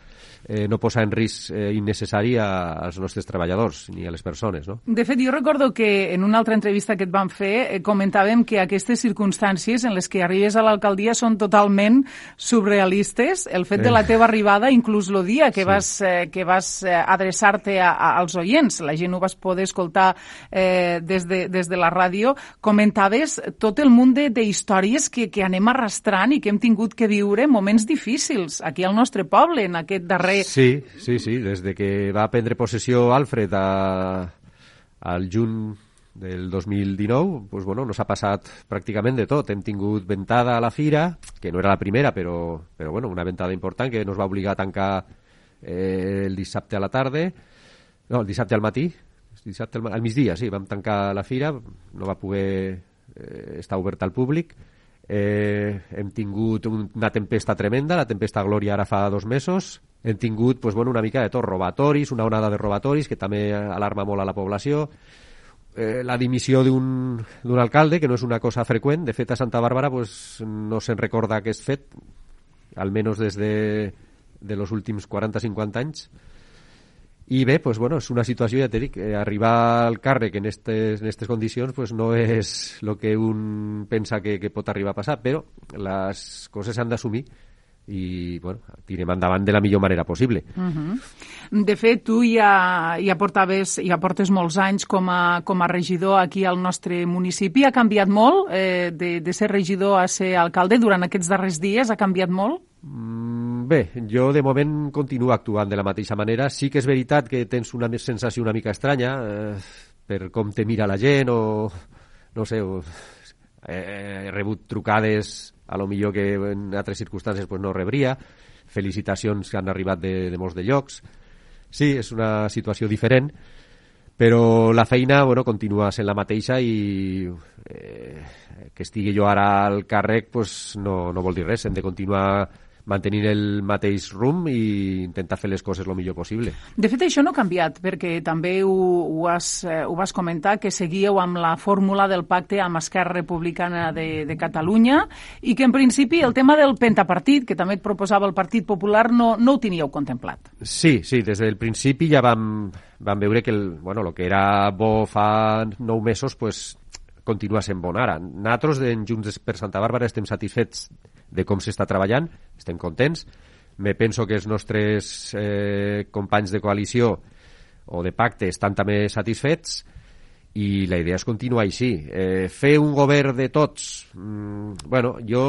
eh, no posar en risc eh, innecessari a, als nostres treballadors ni a les persones. No? De fet, jo recordo que en una altra entrevista que et vam fer eh, comentàvem que aquestes circumstàncies en les que arribes a l'alcaldia són totalment surrealistes. El fet de la teva arribada, inclús el dia que sí. vas, eh, que vas eh, adreçar-te als oients, la gent ho vas poder escoltar eh, des, de, des de la ràdio, comentaves tot el munt d'històries que, que anem arrastrant i que hem tingut que viure moments difícils aquí al nostre poble, en aquest darrer Sí, sí, sí, des de que va prendre possessió Alfred a, al juny del 2019, pues bueno, nos ha passat pràcticament de tot. Hem tingut ventada a la fira, que no era la primera, però, però bueno, una ventada important que nos va obligar a tancar eh, el dissabte a la tarda, no, el dissabte al matí, dissabte al, al migdia, sí, vam tancar la fira, no va poder eh, estar oberta al públic, eh, hem tingut una tempesta tremenda, la tempesta Glòria ara fa dos mesos, hem tingut pues, bueno, una mica de tot, robatoris, una onada de robatoris que també alarma molt a la població, eh, la dimissió d'un alcalde, que no és una cosa freqüent, de fet a Santa Bàrbara pues, no se'n recorda aquest fet, almenys des de, de los últims 40-50 anys, i bé, pues, bueno, és una situació, ja t'he dit, eh, arribar al càrrec en aquestes en estes condicions pues, no és el que un pensa que, que pot arribar a passar, però les coses s'han d'assumir i bueno, tirem endavant de la millor manera possible. Uh -huh. De fet, tu ja, ja, portaves, ja portes molts anys com a, com a regidor aquí al nostre municipi. Ha canviat molt eh, de, de ser regidor a ser alcalde durant aquests darrers dies? Ha canviat molt? Mm, bé, jo de moment continuo actuant de la mateixa manera. Sí que és veritat que tens una sensació una mica estranya eh, per com te mira la gent o no sé, o Eh, he rebut trucades, a lo millor que en altres circumstàncies pues, no rebria, felicitacions que han arribat de, de molts de llocs. Sí, és una situació diferent, però la feina bueno, continua sent la mateixa i eh, que estigui jo ara al càrrec pues, no, no vol dir res, hem de continuar mantenint el mateix rumb i intentar fer les coses el millor possible. De fet, això no ha canviat, perquè també ho, ho, has, eh, ho vas comentar, que seguíeu amb la fórmula del pacte amb Esquerra Republicana de, de Catalunya i que, en principi, el tema del pentapartit, que també et proposava el Partit Popular, no, no ho teníeu contemplat. Sí, sí, des del principi ja vam, vam veure que el, bueno, el que era bo fa nou mesos pues, continua sent bon ara. Nosaltres, en Junts per Santa Bàrbara, estem satisfets de com s'està treballant, estem contents. Me penso que els nostres eh, companys de coalició o de pacte estan també satisfets i la idea és continuar així. Eh, fer un govern de tots, mm, bueno, jo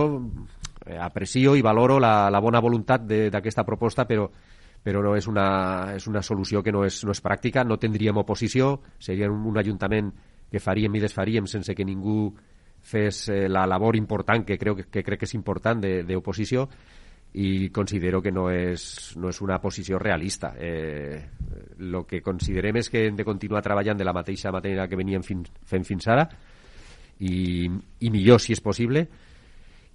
eh, aprecio i valoro la, la bona voluntat d'aquesta proposta, però però no és una, és una solució que no és, no és pràctica, no tindríem oposició, seria un, un ajuntament que faríem i desfaríem sense que ningú fes eh, la labor important que, creo que, que crec que és important d'oposició i considero que no és, no és una posició realista. Eh, que considerem és que hem de continuar treballant de la mateixa manera que veníem fin, fent fins ara i, i millor si és possible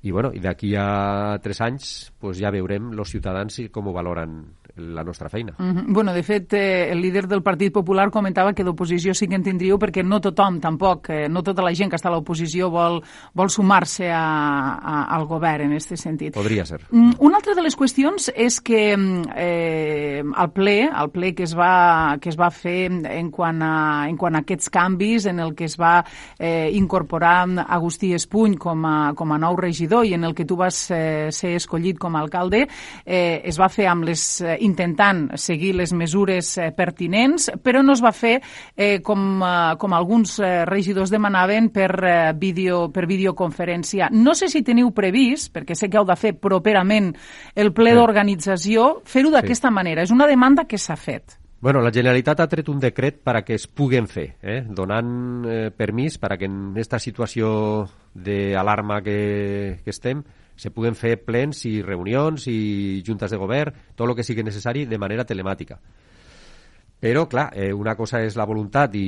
i, bueno, i d'aquí a tres anys pues, ja veurem els ciutadans com ho valoren la nostra feina. Mm -hmm. Bueno, de fet, eh, el líder del Partit Popular comentava que d'oposició sí que en tindríeu perquè no tothom tampoc, eh, no tota la gent que està a l'oposició vol, vol sumar-se al govern en aquest sentit. Podria ser. Mm, una altra de les qüestions és que eh, el ple, el ple que es va, que es va fer en quant, a, en quant a aquests canvis, en el que es va eh, incorporar Agustí Espuny com a, com a nou regidor i en el que tu vas eh, ser escollit com a alcalde, eh, es va fer amb les eh, intentant seguir les mesures eh, pertinents, però no es va fer eh, com, eh, com alguns eh, regidors demanaven per, eh, vídeo, per videoconferència. No sé si teniu previst, perquè sé que heu de fer properament el ple sí. d'organització, fer-ho d'aquesta sí. manera. És una demanda que s'ha fet. Bueno, la Generalitat ha tret un decret per a que es puguen fer, eh? donant eh, permís per a que en aquesta situació d'alarma que, que estem se puguen fer plens i reunions i juntes de govern, tot el que sigui necessari de manera telemàtica. Però, clar, eh, una cosa és la voluntat i,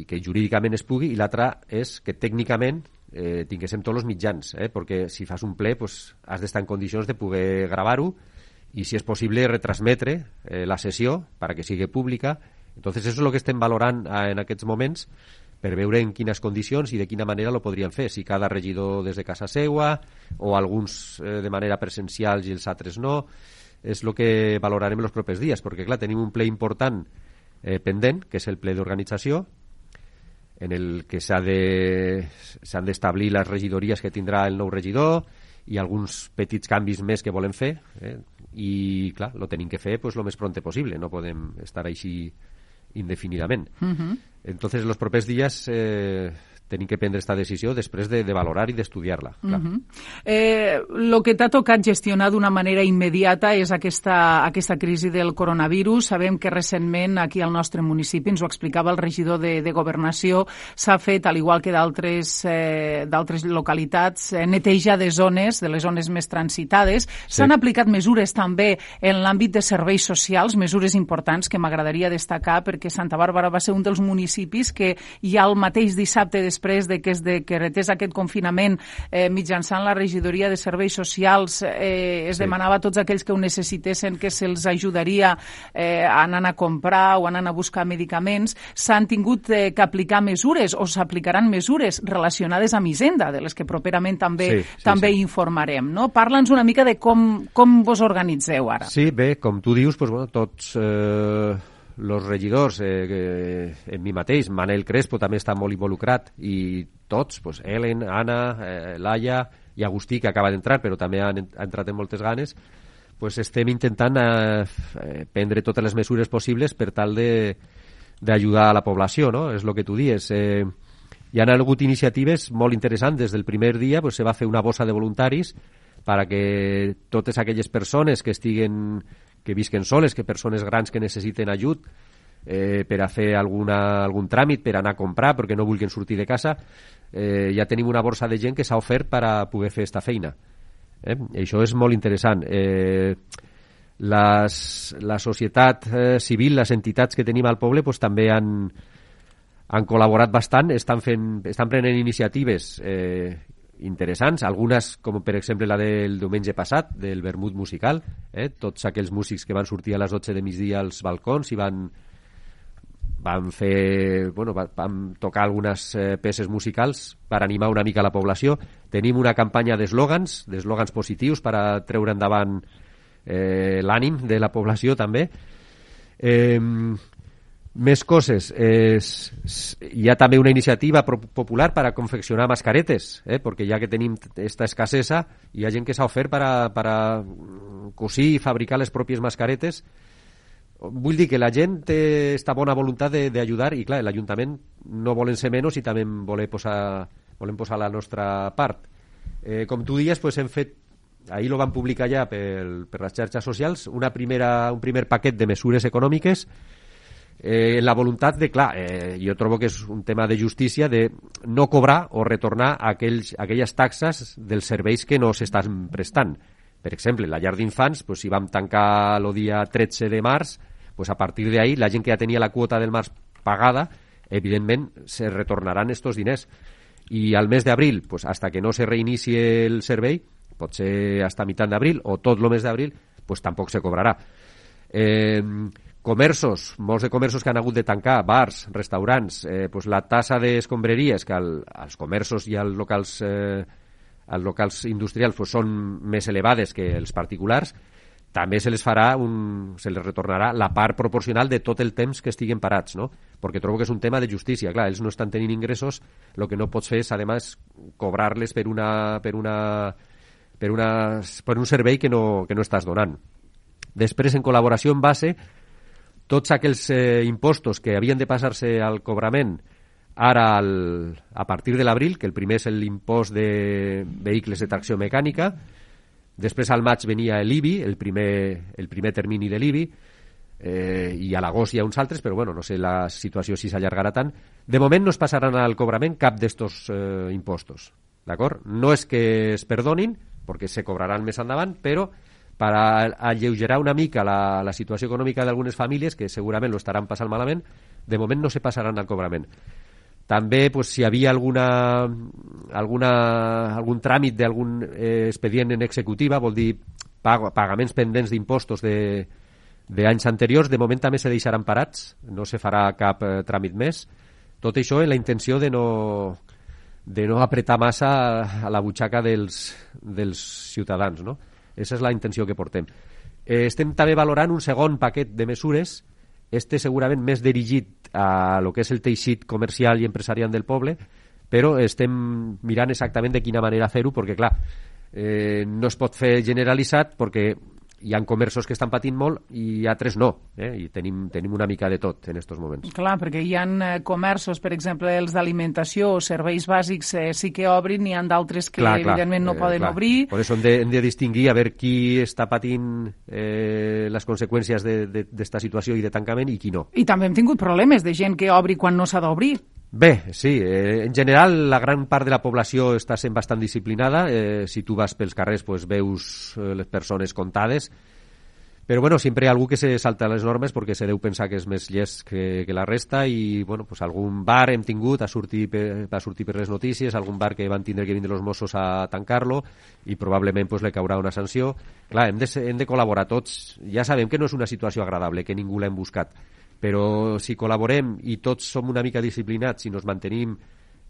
i que jurídicament es pugui i l'altra és que tècnicament eh, tinguéssim tots els mitjans, eh, perquè si fas un ple pues, has d'estar en condicions de poder gravar-ho i, si és possible, retransmetre eh, la sessió perquè sigui pública. Entonces, això és el que estem valorant eh, en aquests moments per veure en quines condicions i de quina manera lo podrien fer, si cada regidor des de casa seua o alguns eh, de manera presencial i els altres no. És el que valorarem els propers dies, perquè clar, tenim un ple important eh, pendent, que és el ple d'organització, en el que s'han de, d'establir les regidories que tindrà el nou regidor i alguns petits canvis més que volem fer eh? i clar, lo tenim que fer pues, lo més pronte possible no podem estar així indefinidament uh -huh. Entonces, en los propers días eh, tenim que prendre aquesta decisió després de, de valorar i d'estudiar-la. Uh -huh. eh, lo que t'ha tocat gestionar d'una manera immediata és aquesta, aquesta crisi del coronavirus. Sabem que recentment aquí al nostre municipi, ens ho explicava el regidor de, de Governació, s'ha fet, al igual que d'altres eh, localitats, eh, neteja de zones, de les zones més transitades. S'han sí. aplicat mesures també en l'àmbit de serveis socials, mesures importants que m'agradaria destacar perquè Santa Bàrbara va ser un dels municipis que ja el mateix dissabte després després de que es decretés aquest confinament eh, mitjançant la regidoria de serveis socials eh, es sí. demanava a tots aquells que ho necessitessin que se'ls ajudaria eh, anant a comprar o anant a buscar medicaments, s'han tingut eh, que aplicar mesures o s'aplicaran mesures relacionades amb Hisenda, de les que properament també sí, sí, també sí. informarem. No? Parla'ns una mica de com, com vos organitzeu ara. Sí, bé, com tu dius, doncs, bueno, tots eh, los regidors, eh, que, en mi mateix, Manel Crespo també està molt involucrat i tots, pues, Ellen, Anna, eh, Laia i Agustí, que acaba d'entrar però també han, han entrat en moltes ganes, pues estem intentant eh, eh, prendre totes les mesures possibles per tal de d'ajudar a la població, no? És el que tu dius. Eh, hi ha hagut iniciatives molt interessants. Des del primer dia pues, se va fer una bossa de voluntaris per a que totes aquelles persones que estiguen que visquen soles, que persones grans que necessiten ajut, eh, per a fer alguna, algun tràmit, per anar a comprar, perquè no vulguin sortir de casa, eh, ja tenim una borsa de gent que s'ha ofert per a poder fer aquesta feina. Eh? Això és molt interessant. Eh, les, la societat eh, civil, les entitats que tenim al poble, pues, també han, han col·laborat bastant, estan, fent, estan prenent iniciatives eh, interessants, algunes com per exemple la del diumenge passat, del vermut musical, eh? tots aquells músics que van sortir a les 12 de migdia als balcons i van, van fer, bueno, vam tocar algunes eh, peces musicals per animar una mica la població. Tenim una campanya d'eslògans, d'eslògans positius per a treure endavant eh, l'ànim de la població també. Eh, més coses. És, hi ha també una iniciativa popular per a confeccionar mascaretes, eh? perquè ja que tenim esta escassesa, hi ha gent que s'ha ofert per a, per a cosir i fabricar les pròpies mascaretes vull dir que la gent té esta bona voluntat d'ajudar i clar, l'Ajuntament no volen ser menys i també volem posar, volem posar la nostra part. Eh, com tu dies, pues, hem fet ahir lo van publicar ja per, per les xarxes socials una primera, un primer paquet de mesures econòmiques eh, la voluntat de, clar, eh, jo trobo que és un tema de justícia de no cobrar o retornar aquells, aquelles taxes dels serveis que no s'estan prestant. Per exemple, la llar d'infants, pues, si vam tancar el dia 13 de març, pues a partir ahí la gent que ja tenia la quota del març pagada, evidentment se retornaran estos diners. I al mes d'abril, pues hasta que no se reinicie el servei, potser hasta mitjan d'abril o tot el mes d'abril, pues tampoc se cobrarà. Eh, comerços, molts de comerços que han hagut de tancar, bars, restaurants, eh, pues la tassa d'escombreries que al, als comerços i als locals, eh, als locals industrials pues, són més elevades que els particulars, també se les farà un, se les retornarà la part proporcional de tot el temps que estiguen parats, no? Perquè trobo que és un tema de justícia, clar, ells no estan tenint ingressos, el que no pots fer és, además, cobrar-les per una, per una, per una, per un servei que no, que no estàs donant. Després, en col·laboració en base, tots aquells eh, impostos que havien de passar-se al cobrament ara al, a partir de l'abril, que el primer és l'impost de vehicles de tracció mecànica, Després al maig venia l'IBI, el primer, el primer termini de l'IBI, eh, i a l'agost hi ha uns altres, però bueno, no sé la situació si s'allargarà tant. De moment no es passaran al cobrament cap d'estos eh, impostos, d'acord? No és que es perdonin, perquè se cobraran més endavant, però per alleugerar una mica la, la situació econòmica d'algunes famílies, que segurament lo estaran passant malament, de moment no se passaran al cobrament. També, pues, si hi havia alguna, alguna, algun tràmit d'algun eh, expedient en executiva, vol dir pag pagaments pendents d'impostos de, d'anys anteriors, de moment també se deixaran parats, no se farà cap eh, tràmit més. Tot això en la intenció de no, de no apretar massa a la butxaca dels, dels ciutadans. No? Aquesta és la intenció que portem. Eh, estem també valorant un segon paquet de mesures este segurament més dirigit a lo que és el teixit comercial i empresarial del poble, però estem mirant exactament de quina manera fer-ho, perquè, clar, eh, no es pot fer generalitzat perquè hi han comerços que estan patint molt i altres no, eh? i tenim, tenim una mica de tot en aquests moments. Clar, perquè hi han eh, comerços, per exemple, els d'alimentació o serveis bàsics eh, sí que obrin, n'hi han d'altres que clar, clar, evidentment no eh, poden clar. obrir. Per això hem de, hem de distingir a veure qui està patint eh, les conseqüències d'esta situació i de tancament i qui no. I també hem tingut problemes de gent que obri quan no s'ha d'obrir. Bé, sí, eh, en general la gran part de la població està sent bastant disciplinada, eh, si tu vas pels carrers pues, veus eh, les persones comptades, però bueno, sempre hi ha algú que se salta les normes perquè se deu pensar que és més llest que, que la resta i bueno, pues algun bar hem tingut, ha sortit per, va sortir per les notícies, algun bar que van tindre que vindre els Mossos a tancar-lo i probablement pues, le caurà una sanció. Clar, hem de, hem de col·laborar tots. Ja sabem que no és una situació agradable, que ningú l'hem buscat, però si col·laborem i tots som una mica disciplinats i nos mantenim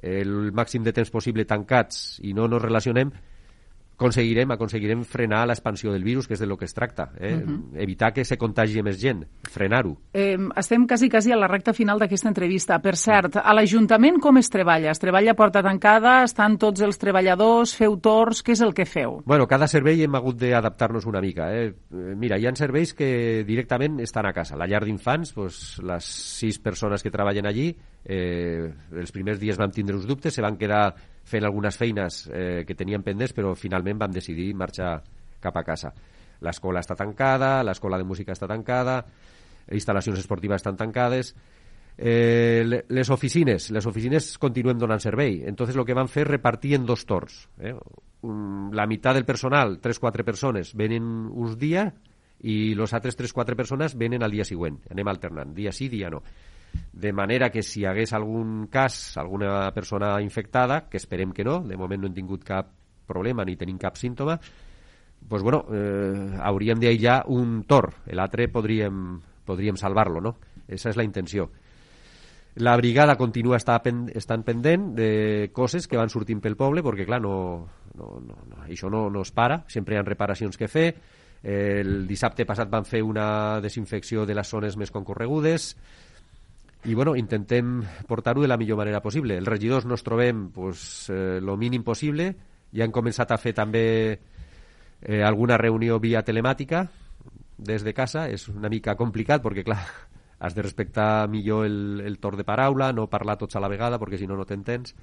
el màxim de temps possible tancats i no nos relacionem, aconseguirem, aconseguirem frenar l'expansió del virus, que és de lo que es tracta. Eh? Uh -huh. Evitar que se contagi més gent, frenar-ho. Eh, estem quasi, quasi a la recta final d'aquesta entrevista. Per cert, a l'Ajuntament com es treballa? Es treballa porta tancada? Estan tots els treballadors? Feu torns? Què és el que feu? Bueno, cada servei hem hagut d'adaptar-nos una mica. Eh? eh mira, hi ha serveis que directament estan a casa. La llar d'infants, pues, les sis persones que treballen allí, eh, els primers dies vam tindre uns dubtes, se van quedar fent algunes feines eh, que teníem pendents, però finalment vam decidir marxar cap a casa. L'escola està tancada, l'escola de música està tancada, instal·lacions esportives estan tancades, Eh, les oficines, les oficines continuem donant servei. Entonces lo que van fer repartir en dos torns. Eh? La meitat del personal, 3-4 persones, venen uns dies i los altres 3-4 persones venen al dia següent. Anem alternant, dia sí, dia no. De manera que si hi hagués algun cas, alguna persona infectada, que esperem que no, de moment no hem tingut cap problema ni tenim cap símptoma, pues bueno, eh, hauríem d'aïllar un tor, l'altre podríem, podríem salvar-lo, no? Esa és la intenció. La brigada continua està pen, estant pendent de coses que van sortint pel poble, perquè, clar, no, no, no, no, això no, no es para, sempre hi ha reparacions que fer. El dissabte passat van fer una desinfecció de les zones més concorregudes i bueno, intentem portar-ho de la millor manera possible. Els regidors nos trobem pues, eh, lo mínim possible, ja han començat a fer també eh, alguna reunió via telemàtica des de casa, és una mica complicat perquè clar, has de respectar millor el, el torn de paraula, no parlar tots a la vegada, perquè si no, no t'entens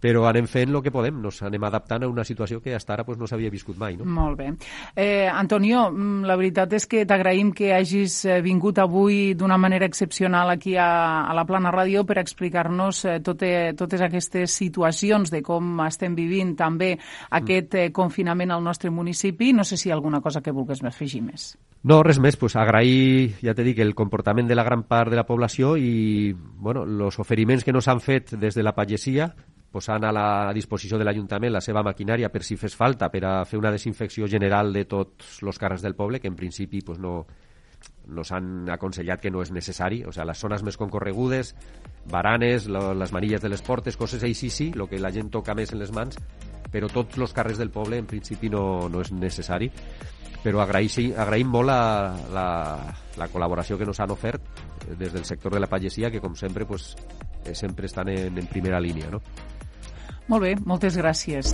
però anem fent el que podem, nos anem adaptant a una situació que fins ara pues, no s'havia viscut mai. No? Molt bé. Eh, Antonio, mm, la veritat és que t'agraïm que hagis eh, vingut avui d'una manera excepcional aquí a, a la Plana Ràdio per explicar-nos eh, tote, totes aquestes situacions de com estem vivint també aquest eh, confinament al nostre municipi. No sé si hi ha alguna cosa que vulguis afegir més. No, res més, pues agrair, ja t'he dit, el comportament de la gran part de la població i bueno, els oferiments que nos han fet des de la pagesia, posant a la disposició de l'Ajuntament la seva maquinària per si fes falta per a fer una desinfecció general de tots els carrers del poble, que en principi pues, no, no s'han aconsellat que no és necessari, o sigui, les zones més concorregudes, baranes, lo, les manilles de les portes, coses així sí, el que la gent toca més en les mans, però tots els carrers del poble en principi no, no és necessari però agraïm, agraïm molt la, la, la col·laboració que ens han ofert eh, des del sector de la pagesia, que com sempre pues, eh, sempre estan en, en primera línia. No? Molt bé, moltes gràcies.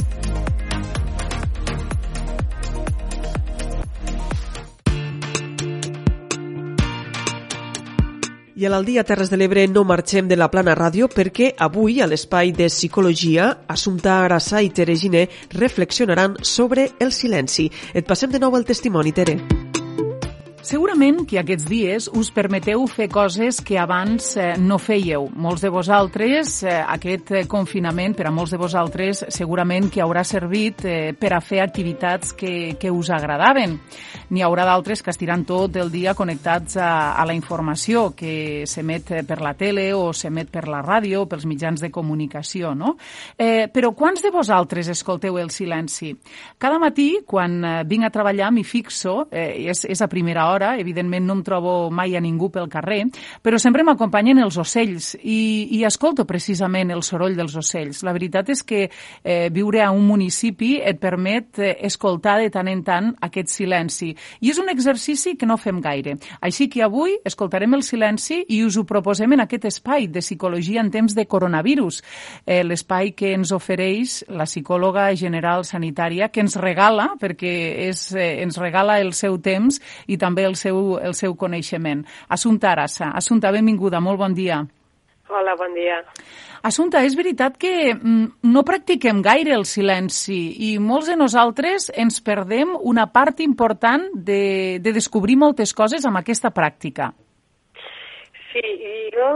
I a l'Aldia Terres de l'Ebre no marxem de la plana ràdio perquè avui a l'espai de psicologia Assumpta Arassa i Tere Giné reflexionaran sobre el silenci. Et passem de nou el testimoni, Tere. Segurament que aquests dies us permeteu fer coses que abans eh, no fèieu. Molts de vosaltres, eh, aquest eh, confinament, per a molts de vosaltres, segurament que haurà servit per a fer activitats que, que us agradaven. N'hi haurà d'altres que estiran tot el dia connectats a, a la informació que s'emet per la tele o s'emet per la ràdio, pels mitjans de comunicació, no? Eh, però quants de vosaltres escolteu el silenci? Cada matí, quan vinc a treballar, m'hi fixo, eh, és, és a primera hora, hora, evidentment no em trobo mai a ningú pel carrer, però sempre m'acompanyen els ocells i, i escolto precisament el soroll dels ocells. La veritat és que eh, viure a un municipi et permet eh, escoltar de tant en tant aquest silenci. I és un exercici que no fem gaire. Així que avui escoltarem el silenci i us ho proposem en aquest espai de psicologia en temps de coronavirus, eh, l'espai que ens ofereix la psicòloga general sanitària, que ens regala, perquè és, eh, ens regala el seu temps i també el seu, el seu coneixement. Assumpta Arassa. Assumpta, benvinguda, molt bon dia. Hola, bon dia. Assumpta, és veritat que mm, no practiquem gaire el silenci i molts de nosaltres ens perdem una part important de, de descobrir moltes coses amb aquesta pràctica. Sí, i jo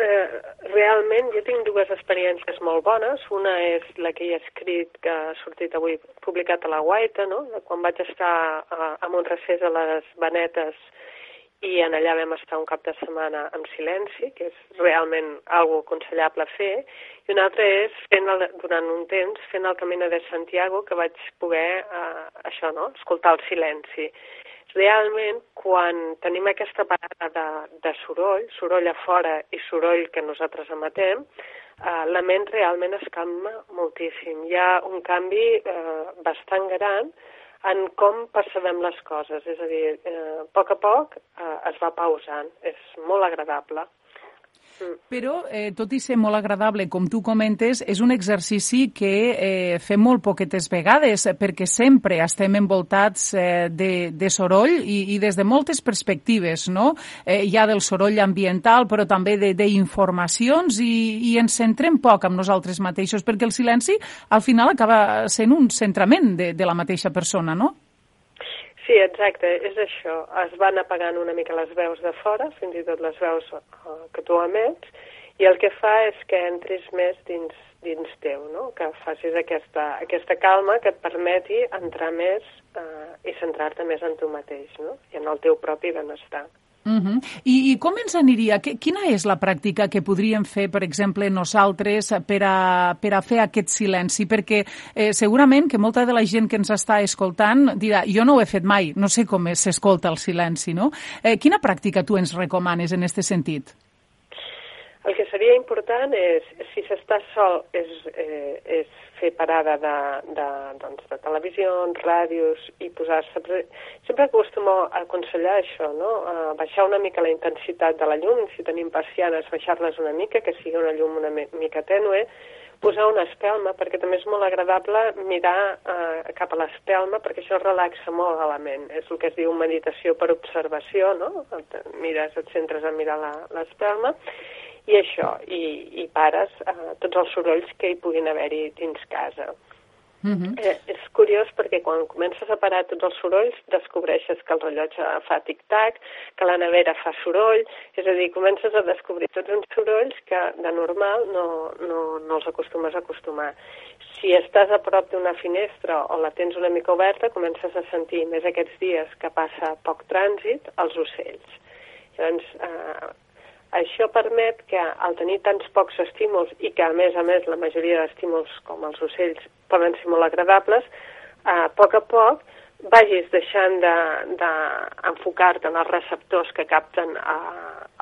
eh, realment jo tinc dues experiències molt bones. Una és la que he escrit, que ha sortit avui publicat a la Guaita, no? quan vaig estar a, a Montrecés a les Benetes i en allà vam estar un cap de setmana en silenci, que és realment algo aconsellable fer, i una altra és fent el, durant un temps fent el Camino de Santiago, que vaig poder, eh, això, no?, escoltar el silenci realment quan tenim aquesta parada de, de soroll, soroll a fora i soroll que nosaltres emetem, eh, la ment realment es calma moltíssim. Hi ha un canvi eh, bastant gran en com percebem les coses, és a dir, eh, a poc a poc eh, es va pausant, és molt agradable. Però, eh, tot i ser molt agradable, com tu comentes, és un exercici que eh, fem molt poquetes vegades, perquè sempre estem envoltats eh, de, de soroll i, i des de moltes perspectives, no? Eh, hi ha del soroll ambiental, però també d'informacions i, i ens centrem poc amb nosaltres mateixos, perquè el silenci al final acaba sent un centrament de, de la mateixa persona, no? Sí, exacte, és això. Es van apagant una mica les veus de fora, fins i tot les veus uh, que tu emets, i el que fa és que entris més dins, dins teu, no? que facis aquesta, aquesta calma que et permeti entrar més uh, i centrar-te més en tu mateix no? i en el teu propi benestar. Uh -huh. I, I com ens aniria? Quina és la pràctica que podríem fer, per exemple, nosaltres per a, per a fer aquest silenci? Perquè eh, segurament que molta de la gent que ens està escoltant dirà jo no ho he fet mai, no sé com s'escolta el silenci, no? Eh, quina pràctica tu ens recomanes en aquest sentit? El que seria important és, si s'està sol, és, eh, és fer parada de, de, doncs, de televisions, ràdios i posar-se... Sempre acostumo a aconsellar això, no? A baixar una mica la intensitat de la llum, si tenim persianes, baixar-les una mica, que sigui una llum una mica tènue, posar una espelma, perquè també és molt agradable mirar eh, cap a l'espelma, perquè això relaxa molt a la ment. És el que es diu meditació per observació, no? Mires, et centres a mirar l'espelma, i això, i, i pares eh, tots els sorolls que hi puguin haver-hi dins casa. Uh -huh. eh, és curiós perquè quan comences a parar tots els sorolls descobreixes que el rellotge fa tic-tac, que la nevera fa soroll, és a dir, comences a descobrir tots uns sorolls que de normal no, no, no els acostumes a acostumar. Si estàs a prop d'una finestra o la tens una mica oberta, comences a sentir més aquests dies que passa poc trànsit els ocells. Llavors, eh, això permet que al tenir tants pocs estímuls i que a més a més la majoria d'estímuls com els ocells poden ser molt agradables, a poc a poc vagis deixant d'enfocar-te de, en els receptors que capten a,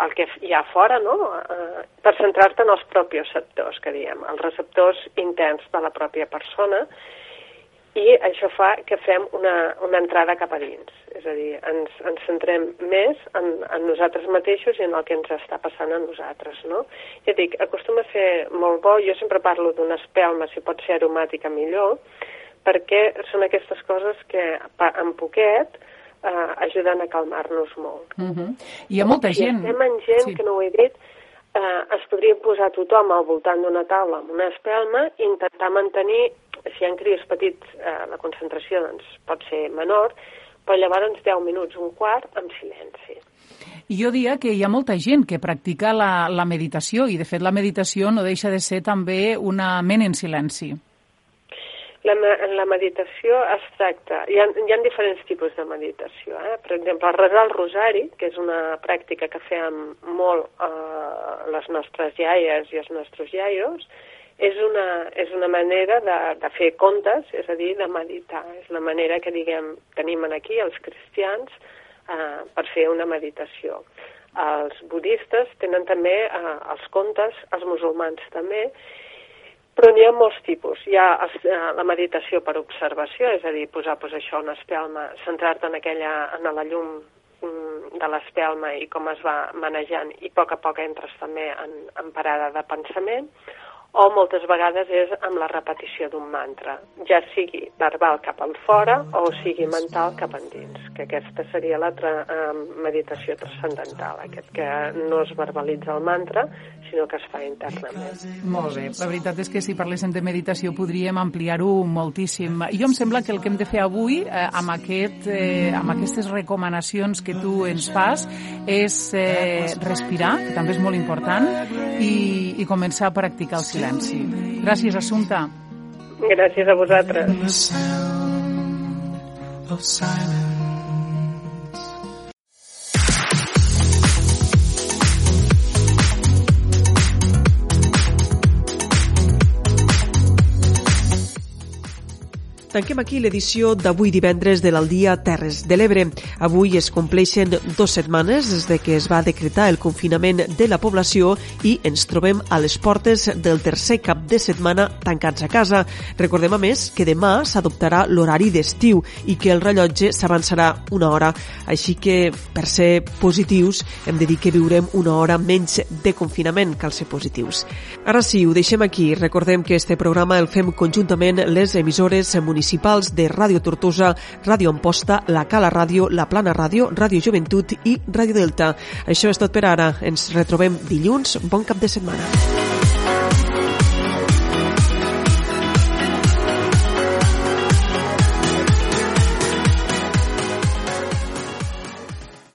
el que hi ha fora, no? A, per centrar-te en els propis receptors, que diem, els receptors interns de la pròpia persona, i això fa que fem una, una entrada cap a dins. És a dir, ens, ens centrem més en, en nosaltres mateixos i en el que ens està passant a nosaltres, no? Ja dic, acostuma a ser molt bo, jo sempre parlo d'una espelma, si pot ser aromàtica millor, perquè són aquestes coses que en poquet eh, ajuden a calmar-nos molt. Uh -huh. Hi ha molta gent... I estem en gent, sí. que no ho he dit, eh, es podria posar tothom al voltant d'una taula amb una espelma i intentar mantenir si hi ha crios petits, eh, la concentració doncs, pot ser menor, però llavors 10 minuts, un quart, amb silenci. Jo diria que hi ha molta gent que practica la, la meditació i, de fet, la meditació no deixa de ser també una ment en silenci. La, la meditació es tracta... Hi ha, hi ha diferents tipus de meditació. Eh? Per exemple, resar el rosari, que és una pràctica que fem molt eh, les nostres iaies i els nostres iaios, és una, és una manera de, de fer contes, és a dir, de meditar. És la manera que, diguem, tenim aquí els cristians eh, per fer una meditació. Els budistes tenen també eh, els contes, els musulmans també, però n'hi ha molts tipus. Hi ha eh, la meditació per observació, és a dir, posar pues, això, una espelma, centrar-te en, aquella, en la llum mm, de l'espelma i com es va manejant i a poc a poc entres també en, en parada de pensament, o moltes vegades és amb la repetició d'un mantra, ja sigui verbal cap al fora o sigui mental cap endins, que aquesta seria l'altra eh, meditació transcendental, aquest que no es verbalitza el mantra, sinó que es fa internament. Molt bé, la veritat és que si parléssim de meditació podríem ampliar-ho moltíssim. Jo em sembla que el que hem de fer avui, eh, amb, aquest, eh, amb aquestes recomanacions que tu ens fas, és eh, respirar, que també és molt important, i, i començar a practicar el silenci. Gràcies, Assumpta. Gràcies a vosaltres. Tanquem aquí l'edició d'avui divendres de l'Aldia Terres de l'Ebre. Avui es compleixen dues setmanes des de que es va decretar el confinament de la població i ens trobem a les portes del tercer cap de setmana tancats a casa. Recordem a més que demà s'adoptarà l'horari d'estiu i que el rellotge s'avançarà una hora. Així que, per ser positius, hem de dir que viurem una hora menys de confinament, cal ser positius. Ara sí, ho deixem aquí. Recordem que este programa el fem conjuntament les emissores municipals municipals de Ràdio Tortosa, Ràdio Amposta, La Cala Ràdio, La Plana Ràdio, Ràdio Joventut i Ràdio Delta. Això és tot per ara. Ens retrobem dilluns. Bon cap de setmana.